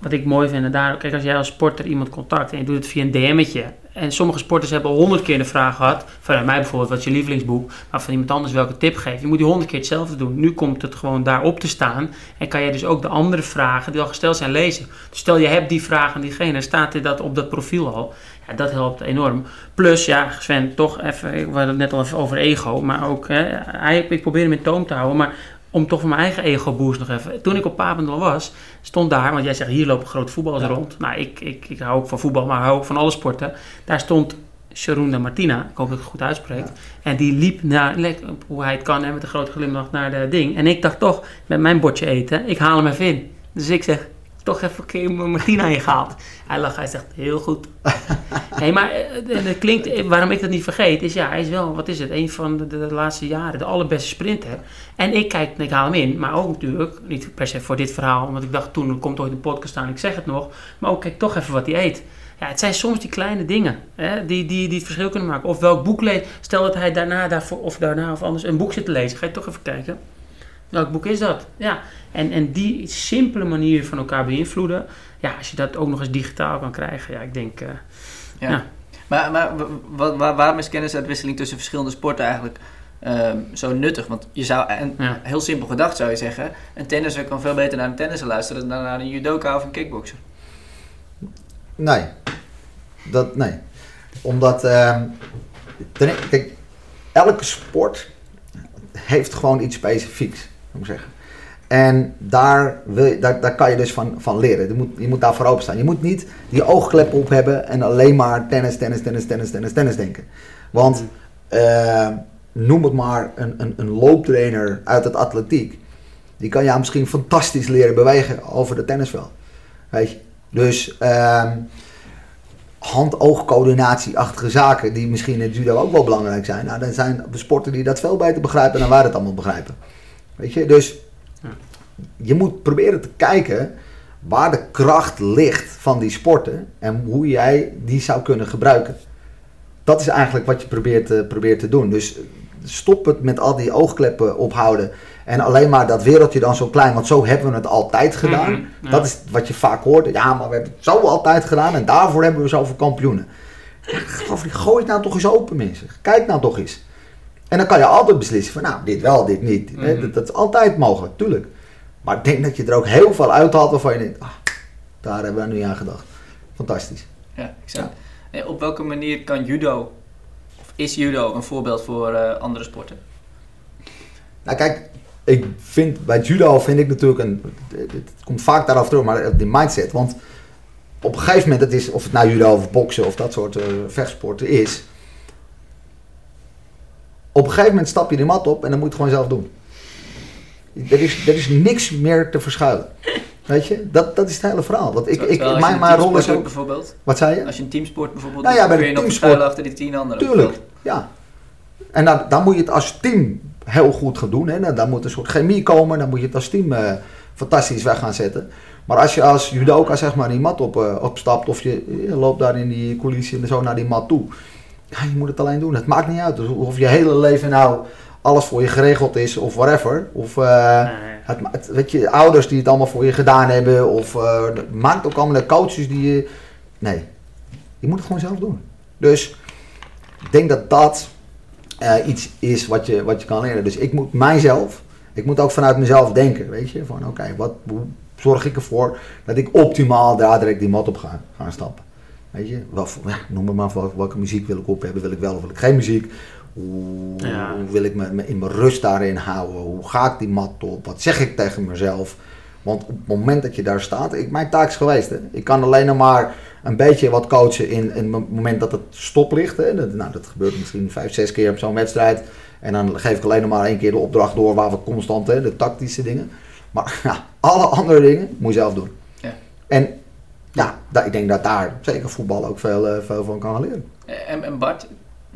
Wat ik mooi vind, en daar, kijk, als jij als sporter iemand contact en je doet het via een DM'tje. En sommige sporters hebben honderd keer de vraag gehad, vanuit mij bijvoorbeeld, wat is je lievelingsboek? Maar van iemand anders welke tip geven. Je moet die honderd keer hetzelfde doen. Nu komt het gewoon daarop te staan. En kan je dus ook de andere vragen die al gesteld zijn lezen. Dus stel je hebt die vraag aan diegene, staat dat op dat profiel al. Ja, dat helpt enorm. Plus, ja, Sven, toch even, we hadden het net al even over ego. Maar ook, hè, ik probeer hem in toom te houden. Maar om toch voor mijn eigen ego boost nog even. Toen ik op Papendal was, stond daar, want jij zegt hier lopen grote voetballers ja. rond. Nou, ik, ik, ik hou ook van voetbal, maar hou ook van alle sporten. Daar stond Sharon de Martina, ik hoop dat ik het goed uitspreek. Ja. En die liep naar, hoe hij het kan, met een grote glimlach naar de ding. En ik dacht toch, met mijn bordje eten, ik haal hem even in. Dus ik zeg, toch even een keer Martina ingehaald. Hij lag, hij zegt, heel goed. hey, maar het klinkt, waarom ik dat niet vergeet, is ja, hij is wel, wat is het, een van de, de laatste jaren, de allerbeste sprinter. En ik kijk, ik haal hem in, maar ook natuurlijk, niet per se voor dit verhaal, want ik dacht toen, er komt ooit een podcast aan, ik zeg het nog, maar ook kijk toch even wat hij eet. Ja, het zijn soms die kleine dingen hè, die, die, die het verschil kunnen maken. Of welk boek leest. Stel dat hij daarna, daarvoor, of daarna of anders een boek zit te lezen. Ga je toch even kijken. Welk boek is dat? Ja, en, en die simpele manier van elkaar beïnvloeden. Ja, als je dat ook nog eens digitaal kan krijgen. Ja, ik denk... Uh, ja. ja. Maar, maar waar, waarom is kennisuitwisseling tussen verschillende sporten eigenlijk um, zo nuttig? Want je zou, en ja. heel simpel gedacht zou je zeggen... een tennisser kan veel beter naar een tennisser luisteren... dan naar een judoka of een kickboxer. Nee. Dat, nee. Omdat, uh, ten, kijk, elke sport heeft gewoon iets specifieks, moet ik zeggen. En daar, wil je, daar, daar kan je dus van, van leren. Je moet, je moet daar voor openstaan. Je moet niet die oogklep op hebben en alleen maar tennis, tennis, tennis, tennis, tennis, tennis denken. Want uh, noem het maar een, een, een looptrainer uit het atletiek. die kan jou misschien fantastisch leren bewegen over de tennisveld. Weet je? Dus ehm hand-oogcoördinatie-achtige zaken, die misschien in het judo ook wel belangrijk zijn. Nou, dan zijn de sporten die dat veel beter begrijpen dan wij het allemaal begrijpen. Weet je, dus je moet proberen te kijken waar de kracht ligt van die sporten en hoe jij die zou kunnen gebruiken. Dat is eigenlijk wat je probeert, te- probeert te doen. Dus stop het met al die oogkleppen ophouden en alleen maar dat wereldje dan zo klein, want zo hebben we het altijd gedaan. Mhm, ja. Dat is wat je vaak hoort. Ja, maar we hebben het zo altijd gedaan en daarvoor hebben we zoveel kampioenen. Ja, gooi het nou toch eens open, mensen. Kijk nou toch eens. En dan kan je altijd beslissen van, nou, dit wel, dit niet. Mhm. dat, dat is altijd mogelijk, tuurlijk. Maar ik denk dat je er ook heel veel uithaalt waarvan je denkt, ah, daar hebben we nu aan gedacht. Fantastisch. Ja, exact. En op welke manier kan judo, is judo een voorbeeld voor eh, andere sporten? Nou kijk, ik vind bij judo vind ik natuurlijk een, het komt vaak daarof terug, maar die mindset. Want op een gegeven moment, het is, of het nou judo of boksen of dat soort eh, vechtsporten is. Op een gegeven moment stap je de mat op en dan moet je het gewoon zelf doen. Er is, er is niks meer te verschuilen. Weet je, dat, dat is het hele verhaal. Want ik, ik, Terwijl mijn, mijn rol is ook. bijvoorbeeld. Wat zei je? Als je een teamsport bijvoorbeeld Nou ja, bij kun je nog teamsport- verschuilen achter die tien anderen. Tuurlijk, ja. En dan, dan moet je het als team heel goed gaan doen. Hè. Dan, dan moet een soort chemie komen. Dan moet je het als team eh, fantastisch weg gaan zetten. Maar als je als judoka zeg maar die mat op, eh, opstapt of je, je loopt daar in die coulissen en zo naar die mat toe. Ja, je moet het alleen doen. Het maakt niet uit. Of je hele leven nou alles voor je geregeld is of whatever. Of eh, Nee. het, weet je, ouders die het allemaal voor je gedaan hebben. Of eh, maakt ook allemaal de coaches die je... Nee, je moet het gewoon zelf doen. Dus ik denk dat dat eh, iets is wat je, wat je kan leren. Dus ik moet mijzelf, ik moet ook vanuit mezelf denken, weet je. Van oké, wat hoe zorg ik ervoor dat ik optimaal daar direct die mat op ga gaan stappen. Weet je, ja, noem maar maar welke, welke muziek wil ik op hebben, wil ik wel of wil ik geen muziek. Hoe, Ja. hoe wil ik me, me in mijn rust daarin houden? Hoe ga ik die mat op? Wat zeg ik tegen mezelf? Want op het moment dat je daar staat, ik, mijn taak is geweest. Hè. Ik kan alleen nog maar een beetje wat coachen in, in het moment dat het stop ligt. Hè. Dat, nou, dat gebeurt misschien vijf, zes keer op zo'n wedstrijd. En dan geef ik alleen nog maar één keer de opdracht door waar we constant, hè, de tactische dingen. Maar ja, alle andere dingen moet je zelf doen. Ja. En ja, ik denk dat daar zeker voetbal ook veel, eh, veel van kan leren. En, en Bart,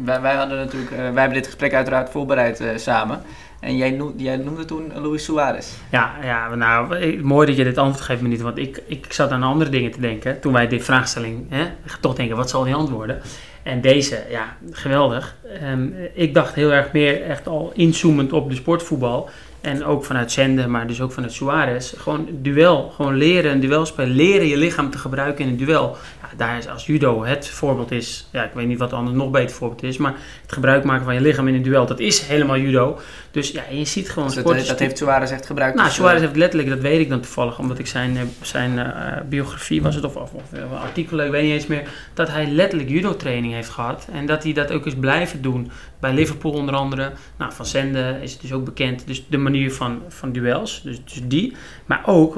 wij, wij hadden natuurlijk, eh, wij hebben dit gesprek uiteraard voorbereid eh, samen. En jij, noem, jij noemde toen Luis Suarez. Ja, ja, nou, mooi dat je dit antwoord geeft, me niet. Want ik, ik zat aan andere dingen te denken. Toen wij dit vraagstelling, hè, toch denken, wat zal die antwoorden? En deze, ja, geweldig. Ehm, ik dacht heel erg meer echt al inzoomend op de sportvoetbal. En ook vanuit Zenden, maar dus ook vanuit Suarez. Gewoon duel, gewoon leren, een duel spelen. Leren je lichaam te gebruiken in een duel. Daar is als judo het voorbeeld is. Ja, ik weet niet wat anders nog beter voorbeeld is. Maar het gebruik maken van je lichaam in een duel, dat is helemaal judo. Dus ja, je ziet gewoon Dus dat, dat heeft Suarez echt gebruikt. nou, dus, Suarez eh, heeft letterlijk, dat weet ik dan toevallig, omdat ik zijn, eh, zijn eh, biografie was het, of, of, of artikelen, ik weet niet eens meer, dat hij letterlijk judo-training heeft gehad. En dat hij dat ook is blijven doen. Bij Liverpool onder andere. Nou, van Zende is het dus ook bekend. Dus de manier van, van duels, dus, dus die. Maar ook,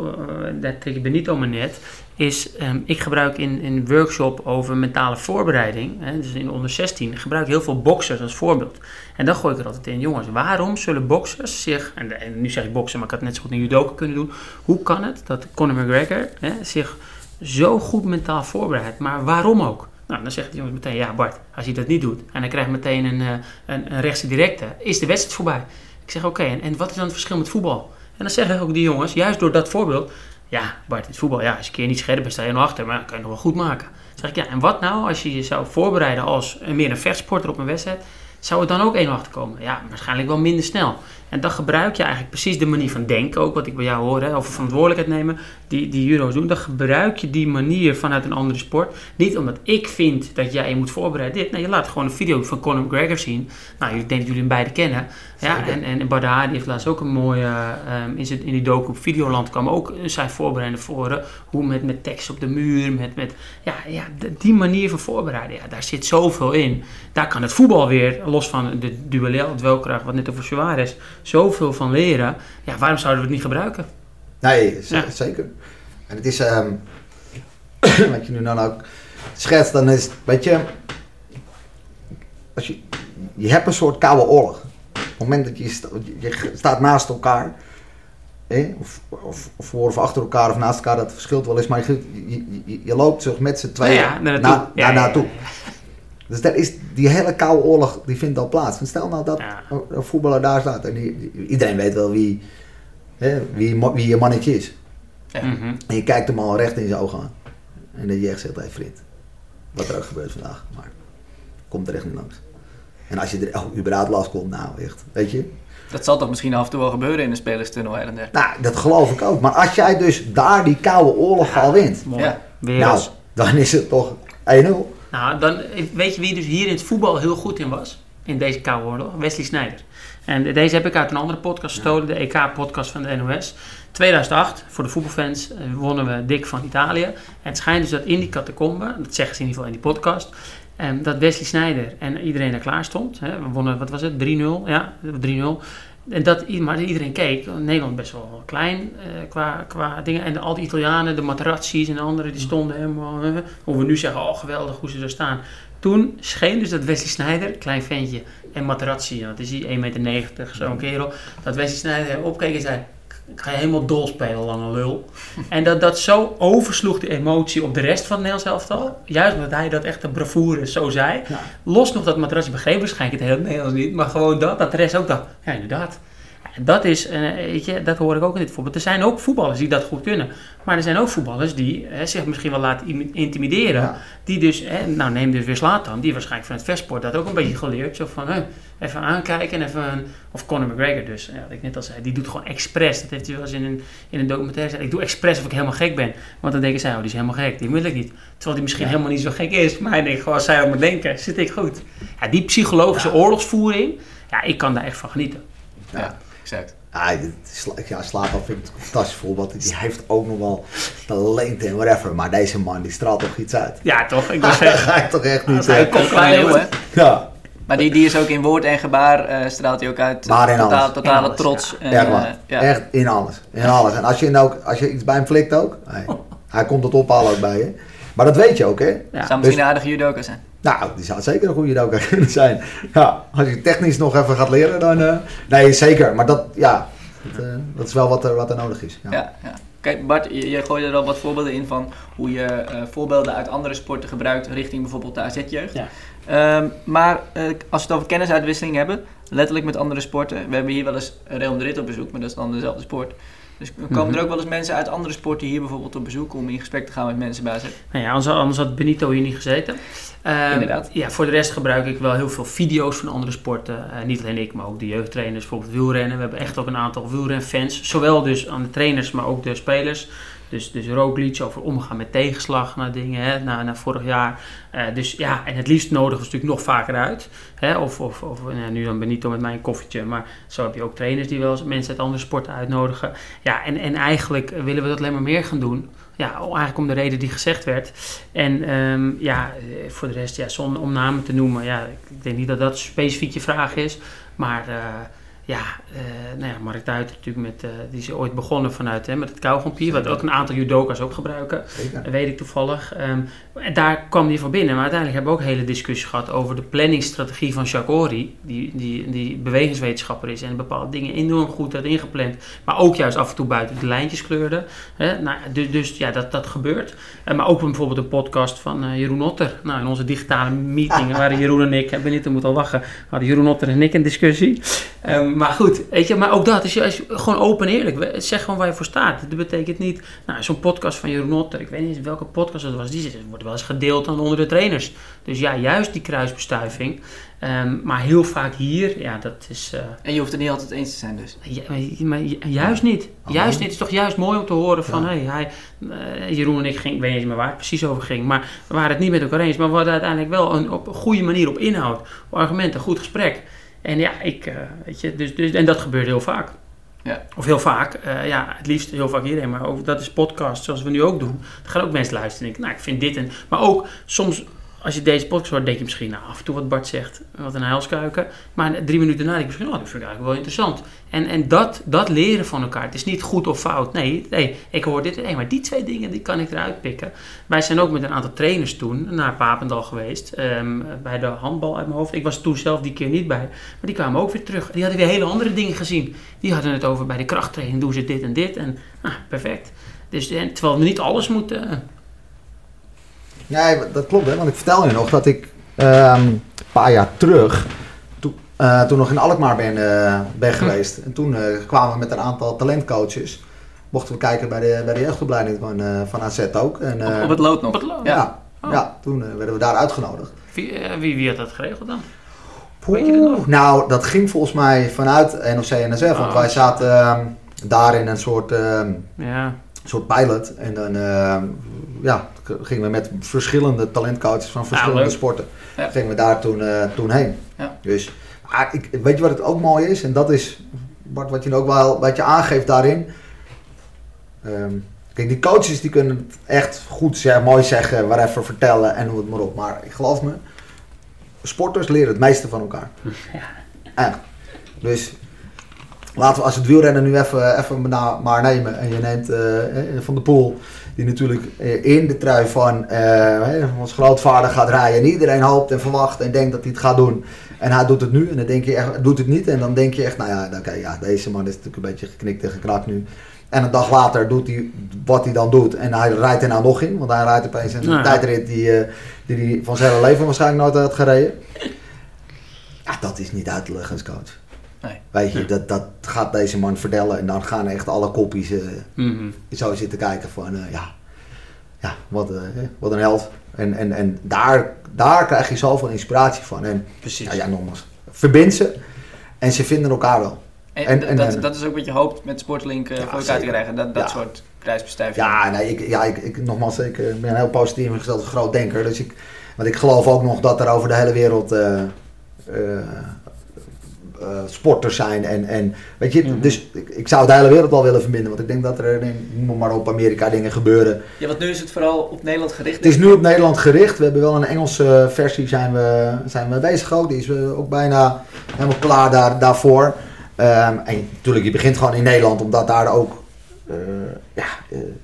dat trek ik Benito maar net, is, ehm, ik gebruik in een workshop over mentale voorbereiding, hè, dus in onder 16, gebruik ik heel veel boxers als voorbeeld. En dan gooi ik er altijd in, jongens, waarom zullen boxers zich, en, en nu zeg ik boksen, maar ik had net zo goed een judoka kunnen doen. Hoe kan het dat Conor McGregor hè, zich zo goed mentaal voorbereidt? Maar waarom ook? Nou, dan zegt die jongens meteen, ja Bart, als hij dat niet doet en hij krijgt meteen een, eh, een, een rechtse directe, is de wedstrijd voorbij. Ik zeg, oké, en, en wat is dan het verschil met voetbal? En dan zeggen ook die jongens, juist door dat voorbeeld, ja Bart, het voetbal, ja, als je een keer niet scherp bent, sta je nog achter, maar dan kan je nog wel goed maken. Zeg ik, ja, en wat nou als je je zou voorbereiden als meer een vechtsporter op een wedstrijd? Zou het dan ook 1 achter komen? Ja, waarschijnlijk wel minder snel. En dan gebruik je eigenlijk precies de manier van denken, ook wat ik bij jou hoor, hè, over verantwoordelijkheid nemen, die, die judo's doen. Dan gebruik je die manier vanuit een andere sport. Niet omdat ik vind dat jij je moet voorbereiden dit. Nee, je laat gewoon een video van Conor McGregor zien. Nou, ik denk dat jullie hem beide kennen. Ja, en, en die heeft laatst ook een mooie, ehm, in, zijn, in die docu op Videoland kwam ook zijn voorbereiden voor. Hoe met, met tekst op de muur, met, met ja, ja, die manier van voorbereiden, ja, daar zit zoveel in. Daar kan het voetbal weer, los van de duel, duelkracht, wat net over Suarez, zoveel van leren. Ja, waarom zouden we het niet gebruiken? Nee, Ja. zeker. En het is, ehm, wat je nu dan ook schetst, dan is, weet je, als je, je hebt een soort koude oorlog. Op het moment dat je, sta- je staat naast elkaar of, of, of voor of achter elkaar of naast elkaar, dat verschilt wel eens. Maar je, je, loopt zo met z'n tweeën Ja, naar naartoe. na, Ja, naar ja, naartoe. Dus dat is, die hele koude oorlog die vindt al plaats. Stel nou dat Ja. een voetballer daar staat en die, die- iedereen weet wel wie, hè, wie, wie je mannetje is. Ja. Mhm. En je kijkt hem al recht in zijn ogen aan. En dat je echt zegt, hé vriend, wat er ook gebeurt vandaag, maar komt er echt niet langs. En als je er oh, überhaupt last komt, nou echt, weet je. Dat zal toch misschien af en toe wel gebeuren in de spelerstunnel her en der. Nou, dat geloof ik ook. Maar als jij dus daar die koude oorlog al wint, Mooi. Ja. Nou, dan is het toch 1-0. Nou, dan weet je wie dus hier in het voetbal heel goed in was? In deze koude oorlog? Wesley Sneijder. En deze heb ik uit een andere podcast gestolen, de EK-podcast van de NOS. 2008, voor de voetbalfans, eh, wonnen we dik van Italië. En het schijnt dus dat in die catacombe, dat zeggen ze in ieder geval in die podcast, ehm, dat Wesley Sneijder en iedereen er klaar stond. Hè. We wonnen, wat was het, 3-0? Ja, 3-0. En dat, maar iedereen keek, Nederland best wel klein eh, qua, qua dingen. En al die Italianen, de Materazzi's en de anderen, die stonden helemaal... hoe we nu zeggen, oh geweldig hoe ze er staan. Toen scheen dus dat Wesley Sneijder, klein ventje, en Materazzi, dat is hij 1,90 meter, zo'n kerel, dat Wesley Sneijder opkeek en zei, ik ga je helemaal dol spelen, lange lul. en dat dat zo oversloeg de emotie op de rest van het Nederlands elftal, juist omdat hij dat echt een bravoure zo zei. Ja. Los nog dat Materazzi begreep waarschijnlijk het hele Nederlands niet, maar gewoon dat, dat de rest ook dacht, ja inderdaad. En Dat is, eh, weet je, dat hoor ik ook in dit voorbeeld. Er zijn ook voetballers die dat goed kunnen. Maar er zijn ook voetballers die eh, zich misschien wel laten im- intimideren. Ja. Die dus, hè, nou neem dus weer Slatan, die waarschijnlijk van het versport dat ook een beetje geleerd. Zo van, hè, even aankijken en even, of Conor McGregor dus, ja, wat ik net al zei, die doet gewoon expres. Dat heeft hij wel eens in een, in een documentaire gezegd. Ik doe expres of ik helemaal gek ben. Want dan denken zij, oh die is helemaal gek, die wil ik niet. Terwijl die misschien Ja. helemaal niet zo gek is. Maar hij denkt gewoon, als zij op me denken, zit ik goed. Ja, die psychologische oorlogsvoering, ja, ik kan daar echt van genieten. Ja, exact. Ah, sla- ja, Slatan vind ik een fantastisch voorbeeld. Die heeft ook nog wel talent en whatever. Maar deze man, die straalt toch iets uit. Ja, toch? Ik was ga je toch echt niet hij komt Klein leeuw, hè? Ja, Maar die, die is ook in woord en gebaar, eh, straalt hij ook uit. Maar in totaal, alles. Totale In alles, trots. En, echt eh, waar. ja. Echt in alles. In alles. En als je, nou, ook, als je iets bij hem flikt ook, hij, hij komt het ophalen ook bij je. Maar dat weet je ook, hè? Ja. Zou misschien Dus- een aardige judoka zijn. Nou, die zou zeker een goede judoka kunnen zijn. Ja, als je technisch nog even gaat leren, dan... eh, nee, zeker. Maar dat, ja, dat, eh, dat is wel wat er, wat er nodig is. Ja. Ja, ja. Kijk, Bart, je, gooide er al wat voorbeelden in van hoe je eh, voorbeelden uit andere sporten gebruikt richting bijvoorbeeld de AZ-jeugd. Ja. Ehm, maar als we het over kennisuitwisseling hebben, letterlijk met andere sporten. We hebben hier wel eens Real Madrid op bezoek, maar dat is dan dezelfde sport. Dus komen Mhm. er ook wel eens mensen uit andere sporten hier bijvoorbeeld op bezoek om in gesprek te gaan met mensen bij AZ? Nou ja, anders, anders had Benito hier niet gezeten. Ehm, Inderdaad. Ja, voor de rest gebruik ik wel heel veel video's van andere sporten. Eh, niet alleen ik, maar ook de jeugdtrainers, bijvoorbeeld wielrennen. We hebben echt ook een aantal wielrenfans. Zowel dus aan de trainers, maar ook de spelers. Dus, dus Roglic over omgaan met tegenslag naar dingen, hè, naar, naar vorig jaar. Eh, dus ja, en het liefst nodigen we natuurlijk nog vaker uit. Hè, of of, of nou, nu dan Benito met mijn koffietje. Maar zo heb je ook trainers die wel eens mensen uit andere sporten uitnodigen. Ja, en, en eigenlijk willen we dat alleen maar meer gaan doen. Ja, eigenlijk om de reden die gezegd werd. En ehm, ja, eh, voor de rest, ja, zonder om namen te noemen, ja, ik denk niet dat dat specifiek je vraag is. Maar eh, ja, eh, nou ja, Mark Duiter natuurlijk met, eh, die is ooit begonnen vanuit hè, met het kauwgompje, wat ook een aantal judoka's ook gebruiken. Dat weet ik toevallig. Ehm, en daar kwam die voor binnen. Maar uiteindelijk hebben we ook hele discussie gehad over de planningsstrategie van Ory, die, die, die bewegingswetenschapper is en bepaalde dingen enorm goed had ingepland. Maar ook juist af en toe buiten de lijntjes kleurde. Nou, dus, dus ja, dat, dat gebeurt. Eh, maar ook bijvoorbeeld een podcast van eh, Jeroen Otter. Nou, in onze digitale meeting waren Jeroen en ik, ben niet te moeten lachen, hadden Jeroen Otter en ik een discussie. Ehm, maar goed, weet je, maar ook dat is, is gewoon open en eerlijk. Zeg gewoon waar je voor staat. Dat betekent niet, nou, zo'n podcast van Jeroen Otter, ik weet niet welke podcast het was, die zit- wordt wel eens gedeeld dan onder de trainers. Dus ja, juist die kruisbestuiving. Ehm, maar heel vaak hier, ja, dat is. eh, En je hoeft het niet altijd eens te zijn dus. ja, maar, maar ju- juist niet. Oh. Juist niet. Het is toch juist mooi om te horen van... Ja. Hey, hij, eh, Jeroen en ik ging, ik weet niet meer waar het precies over ging... maar we waren het niet met elkaar eens. Maar we hadden uiteindelijk wel een, op een goede manier op inhoud... op argumenten, goed gesprek. En ja, ik... eh, weet je, dus, dus, en dat gebeurt heel vaak. Ja. Of heel vaak. eh, ja, het liefst heel vaak hierheen. Maar ook, dat is podcast zoals we nu ook doen. Dan gaan ook mensen luisteren en denken... nou, ik vind dit en... Maar ook soms als je deze podcast hoort, denk je misschien, nou, af en toe wat Bart zegt, wat een huilskuiken. Maar drie minuten daarna denk je misschien, oh, dat vind ik eigenlijk wel interessant. En, en dat, dat leren van elkaar, het is niet goed of fout. Nee, nee ik hoor dit, nee, maar die twee dingen, die kan ik eruit pikken. Wij zijn ook met een aantal trainers toen naar Papendal geweest, ehm, bij de handbal uit mijn hoofd. Ik was toen zelf die keer niet bij, maar die kwamen ook weer terug. Die hadden weer hele andere dingen gezien. Die hadden het over bij de krachttraining, doen ze dit en dit. En, nou, perfect. Dus, en, terwijl we niet alles moeten Nee, dat klopt hè, want ik vertel je nog dat ik um, een paar jaar terug, to, uh, toen nog in Alkmaar ben, uh, ben geweest. En toen uh, kwamen we met een aantal talentcoaches. Mochten we kijken bij de, bij de jeugdopleiding van, van AZ ook. En, op, op, het lood nog? Op het lood? Ja, oh. ja toen werden we daar uitgenodigd. Wie, wie, wie had dat geregeld dan? Weet je nog? Nou, dat ging volgens mij vanuit NOC NSF. Oh. Want wij zaten uh, daar in een soort, uh, ja. soort pilot. En dan ja, gingen we met verschillende talentcoaches van verschillende sporten. Ja. Gingen we daar toen, uh, toen heen. Ja. Dus, ik, weet je wat het ook mooi is? En dat is, Bart, wat je ook wel wat je aangeeft daarin. Um, kijk, die coaches die kunnen het echt goed zeggen, mooi zeggen, waarver vertellen en noem het maar op. Maar ik geloof me, sporters leren het meeste van elkaar. Ja. Echt. Dus laten we als het wielrennen nu even, even maar nemen. En je neemt uh, Van de Poel die natuurlijk eh, in de trui van uh, ons grootvader gaat rijden. En iedereen hoopt en verwacht en denkt dat hij het gaat doen. En hij doet het nu en dan denk je echt, doet het niet. En dan denk je echt, nou ja, oké, ja deze man is natuurlijk een beetje geknikt en geknakt nu. En een dag later doet hij wat hij dan doet. En hij rijdt er nou nog in. Want hij rijdt opeens een ja. tijdrit die, uh, die hij van zijn hele leven waarschijnlijk nooit had gereden. Ja, dat is niet uit te leggen als coach. Nee. Weet je, dat, dat gaat deze man vertellen en dan gaan echt alle kopjes uh, mm -hmm. zo zitten kijken van, uh, ja, ja wat, uh, wat een held. En, en, en daar, daar krijg je zoveel inspiratie van. En, Precies. Ja, ja, nogmaals, verbind ze en ze vinden elkaar wel. En, en, en dat, dat is ook wat je hoopt met Sportlink ja, voor elkaar te krijgen, dat, dat ja. soort prijsbestuiving. Ja, nee, ik, ja ik, ik, nogmaals, ik ben heel positief ingesteld als groot denker. Dus ik, want ik geloof ook nog dat er over de hele wereld uh, sporters zijn. En, en, weet je, mhm. Dus ik, ik, zou de hele wereld wel willen verbinden. Want ik denk dat er, noem maar op Amerika, dingen gebeuren. Ja, want nu is het vooral op Nederland gericht. Het is nu op Nederland gericht. We hebben wel een Engelse versie zijn we, zijn we bezig ook. Die is uh, ook bijna helemaal klaar daar, daarvoor. Um, en natuurlijk, je begint gewoon in Nederland, omdat daar ook uh, ja,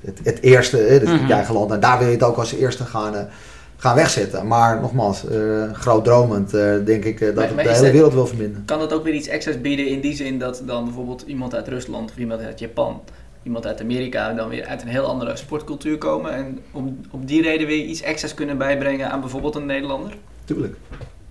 het, het eerste, het mm -hmm. eigen land. En daar wil je het ook als eerste gaan gaan wegzetten. Maar nogmaals, uh, groot dromend uh, denk ik uh, dat maar, het de hele wereld wil verbinden. Kan dat ook weer iets extra's bieden in die zin dat dan bijvoorbeeld iemand uit Rusland of iemand uit Japan, iemand uit Amerika dan weer uit een heel andere sportcultuur komen en om, op die reden weer iets extra's kunnen bijbrengen aan bijvoorbeeld een Nederlander? Tuurlijk,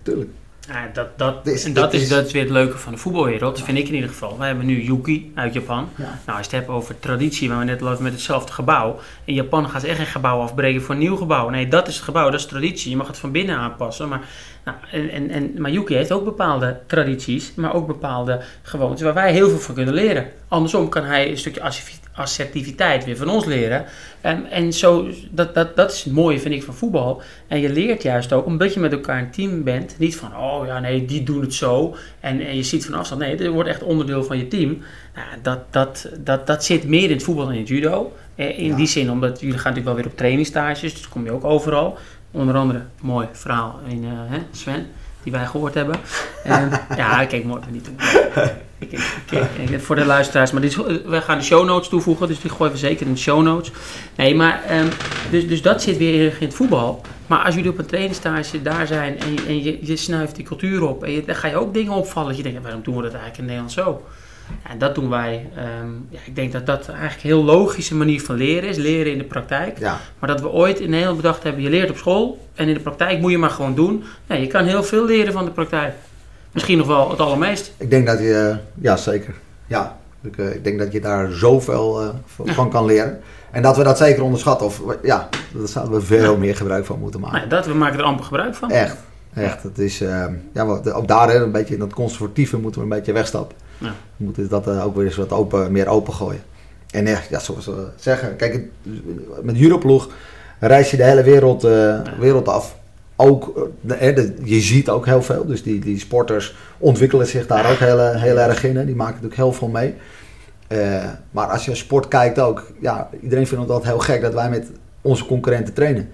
tuurlijk. Ja, dat, dat, en dat, is, dat is weer het leuke van de voetbalwereld, vind ik in ieder geval. We hebben nu Yuki uit Japan. Nou, als je het hebt over traditie, waar we net lopen met hetzelfde gebouw. In Japan gaan ze echt een gebouw afbreken voor een nieuw gebouw. Nee, dat is het gebouw, dat is traditie. Je mag het van binnen aanpassen. Maar, nou, en, en, en, maar Yuki heeft ook bepaalde tradities, maar ook bepaalde gewoontes waar wij heel veel van kunnen leren. Andersom kan hij een stukje assertiviteit weer van ons leren. En, en zo, dat, dat, dat is het mooie, vind ik, van voetbal. En je leert juist ook, omdat je met elkaar een team bent, niet van, oh ja, nee, die doen het zo. En, en je ziet van afstand, nee, dit wordt echt onderdeel van je team. Nou, dat, dat, dat, dat zit meer in het voetbal dan in het judo. Eh, in die zin, omdat jullie gaan natuurlijk wel weer op trainingstages, dus kom je ook overal. Onder andere, mooi verhaal in uh, hè, Sven, die wij gehoord hebben. En, ja, kijk, mooi, niet doen. Ik, ik, ik, voor de luisteraars, maar dit, we gaan de show notes toevoegen, dus die gooien we zeker in de show notes. Nee, maar um, dus, dus dat zit weer in het voetbal. Maar als jullie op een trainingstage daar zijn en, je, en je, je snuift die cultuur op, en je, dan ga je ook dingen opvallen. Dat je denkt, waarom doen we dat eigenlijk in Nederland zo? En dat doen wij. Um, ja, ik denk dat dat eigenlijk een heel logische manier van leren is. Leren in de praktijk. Ja. Maar dat we ooit in Nederland bedacht hebben, je leert op school en in de praktijk moet je maar gewoon doen. Nee, je kan heel veel leren van de praktijk. Misschien nog wel het allermeest. Ik denk dat je, ja zeker. Ja, ik, uh, ik denk dat je daar zoveel uh, van kan leren. En dat we dat zeker onderschatten. Of ja, daar zouden we veel meer gebruik van moeten maken. Nee, dat we maken er amper gebruik van. Echt, echt. Het is, uh, ja, ook daar een beetje in dat conservatieve moeten we een beetje wegstappen. Ja. We moeten dat ook weer eens wat open, meer open gooien. En echt, ja, zoals we zeggen, kijk, met Europloeg reis je de hele wereld, wereld af ook, eh, je ziet ook heel veel. Dus die, die sporters ontwikkelen zich daar ook heel, heel erg in. Hè. Die maken natuurlijk heel veel mee. Uh, maar als je sport kijkt ook, ja, iedereen vindt het altijd heel gek dat wij met onze concurrenten trainen.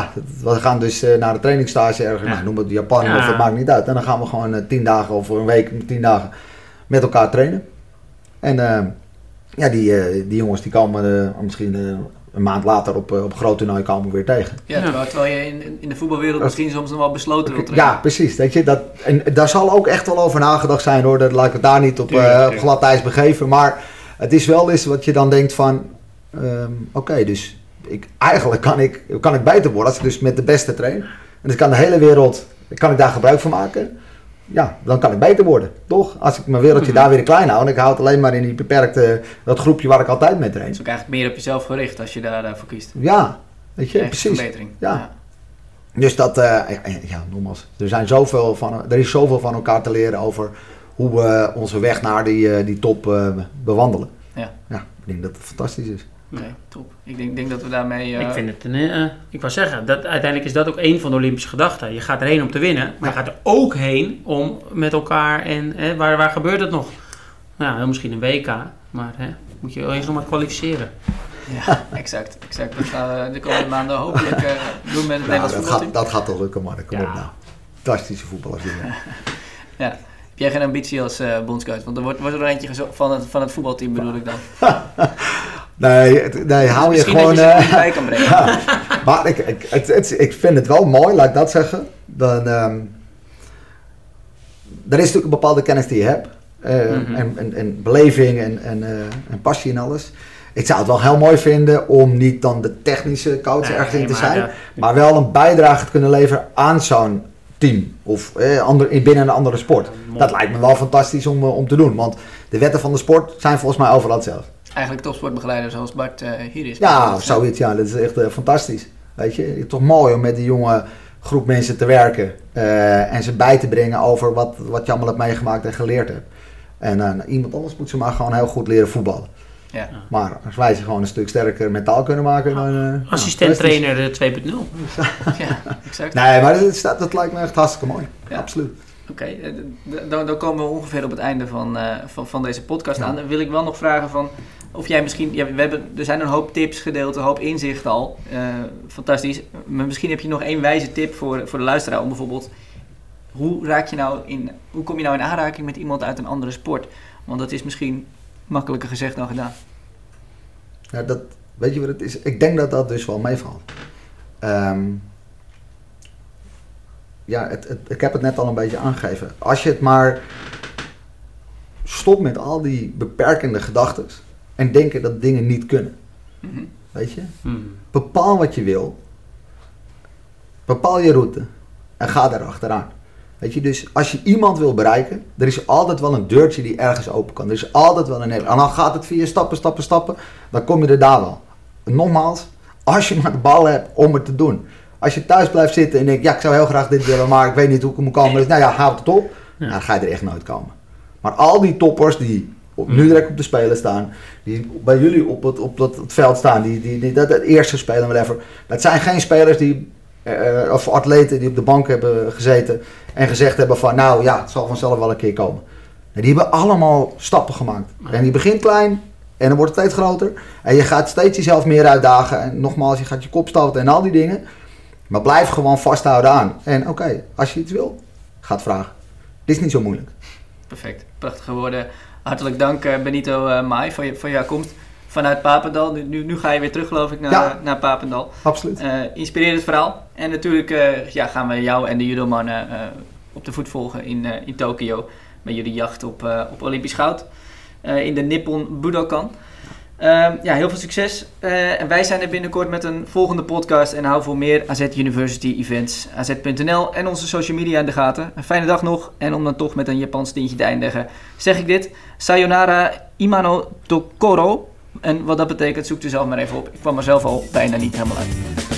Ja, we gaan dus eh, naar de trainingsstage ergens, Ja. nou, noem het Japan Ja. of het maakt niet uit. En dan gaan we gewoon eh, tien dagen of een week, tien dagen met elkaar trainen. En eh, ja, die, eh, die jongens die komen eh, misschien eh, een maand later op, op groot toernooi komen we weer tegen. Ja, terwijl, terwijl je in, in de voetbalwereld misschien soms nog wel besloten wilt Ja, trainen. precies. Weet je, dat, en daar zal ook echt wel over nagedacht zijn hoor. Dat laat ik het daar niet op, Tuurlijk, op tuurlijk. glad ijs begeven. Maar het is wel eens wat je dan denkt van... ehm, Oké, dus ik, eigenlijk kan ik, kan ik beter worden als ik dus met de beste train. En dus kan de hele wereld, kan ik daar gebruik van maken. Ja, dan kan ik beter worden, toch? Als ik mijn wereldje Mhm. daar weer klein hou en ik hou het alleen maar in die beperkte, dat groepje waar ik altijd mee train. Is ook eigenlijk meer op jezelf gericht als je daarvoor kiest. Ja, weet je, precies. verbetering. Ja. Dus dat, eh, ja, ja, nogmaals, er, zijn zoveel van, er is zoveel van elkaar te leren over hoe we onze weg naar die, eh, die top eh, bewandelen. Ja. ja, ik denk dat het fantastisch is. Oké, top. Ik denk, denk dat we daarmee... eh, Ik vind het een, eh, ik wou zeggen, dat, uiteindelijk is dat ook een van de Olympische gedachten. Je gaat erheen om te winnen, maar je gaat er ook heen om met elkaar en hè, waar, waar gebeurt het nog? Nou, heel misschien een WK, maar hè, moet je eerst nog maar kwalificeren. Ja, exact. exact. Dat gaan we de komende maanden hopelijk eh, doen met het Nou, Nederlands dat, voetbalteam. gaat, dat gaat toch lukken, man. Kom Ja. op nou. Fantastische voetballers. zijn. Heb jij geen ambitie als eh bondscoach? Want er wordt, wordt er eentje van het, van het voetbalteam bedoel ik dan. Nee, het- nee hou je gewoon... je eh, niet bij kan brengen. Ja, maar ik, ik, het, het, ik vind het wel mooi, laat ik dat zeggen. Dan, ehm, er is natuurlijk een bepaalde kennis die je hebt. eh, Mhm. en, en, en beleving en, en, eh, en passie en alles. Ik zou het wel heel mooi vinden om niet dan de technische coach ergens in Nee, te maar zijn. dat- Maar wel een bijdrage te kunnen leveren aan zo'n team. Of eh, ander, in- binnen een andere sport. Dat lijkt me wel fantastisch om, om te doen. Want de wetten van de sport zijn volgens mij overal hetzelfde. Eigenlijk topsportbegeleider zoals Bart eh, hier is. Ja, zoiets. Ja, dat is echt eh, fantastisch. Weet je, toch mooi om met die jonge groep mensen te werken. eh, en ze bij te brengen over wat, wat je allemaal hebt meegemaakt en geleerd hebt. En iemand anders moet ze maar gewoon heel goed leren voetballen. Ja. Maar als wij ze gewoon een stuk sterker mentaal kunnen maken, dan... eh, Assistent trainer eh, 2.0. ja, exact. Nee, maar dat, lijkt me echt hartstikke mooi. Ja. Absoluut. Oké, dan, dan komen we ongeveer op het einde van, eh, van, van deze podcast aan. Dan wil ik wel nog vragen van of jij misschien, ja, we hebben, er zijn een hoop tips gedeeld, een hoop inzicht al. Eh, fantastisch. Maar misschien heb je nog één wijze tip voor, voor de luisteraar om bijvoorbeeld, hoe, raak je nou in, hoe kom je nou in aanraking met iemand uit een andere sport? Want dat is misschien makkelijker gezegd dan gedaan. Ja, dat, weet je wat het is? Ik denk dat dat dus wel meevalt. Ehm, ja, het- ik heb het net al een beetje aangegeven. Als je het maar stopt met al die beperkende gedachten en denken dat dingen niet kunnen. Mhm. Weet je? Hmm. Bepaal wat je wil. Bepaal je route. En ga daar achteraan. Weet je, dus als je iemand wil bereiken, er is altijd wel een deurtje die ergens open kan. Er is altijd wel een hele. En dan gaat het via stappen, stappen, stappen. Dan kom je er daar wel. Nogmaals, als je maar de bal hebt om het te doen. Als je thuis blijft zitten en denkt, ja, ik zou heel graag dit willen, maar ik weet niet hoe ik moet komen. Dus, nou ja, houd het op. Ja. Nou, dan ga je er echt nooit komen. Maar al die toppers die op, nu Mm. direct op de spelen staan, die bij jullie op het, op dat, het veld staan, die, die, die, dat, het eerste spelen, whatever. Dat zijn geen spelers die, eh, of atleten die op de bank hebben gezeten en gezegd hebben van, nou ja, het zal vanzelf wel een keer komen. Nee, die hebben allemaal stappen gemaakt. En die begint klein en dan wordt het steeds groter. En je gaat steeds jezelf meer uitdagen. En nogmaals, je gaat je kop stoten en al die dingen. Maar blijf gewoon vasthouden aan. En oké, als je iets wil, ga het vragen. Dit is niet zo moeilijk. Perfect, prachtige woorden. Hartelijk dank eh, Benito eh Mai voor, je, voor jouw komst vanuit Papendal. Nu, nu, nu ga je weer terug geloof ik naar, Ja. naar Papendal. Absoluut. Eh inspirerend verhaal. En natuurlijk eh, ja, gaan we jou en de judomannen eh op de voet volgen in, eh, in Tokio. Bij jullie jacht op, eh, op Olympisch goud. Eh, in de Nippon Budokan. Ehm, ja, heel veel succes. Eh, en wij zijn er binnenkort met een volgende podcast. En hou voor meer AZ University events. AZ.nl en onze social media in de gaten. Een fijne dag nog. En om dan toch met een Japans tintje te eindigen, zeg ik dit. Sayonara Imano Tokoro. En wat dat betekent, zoek er zelf maar even op. Ik kwam er zelf al bijna niet helemaal uit.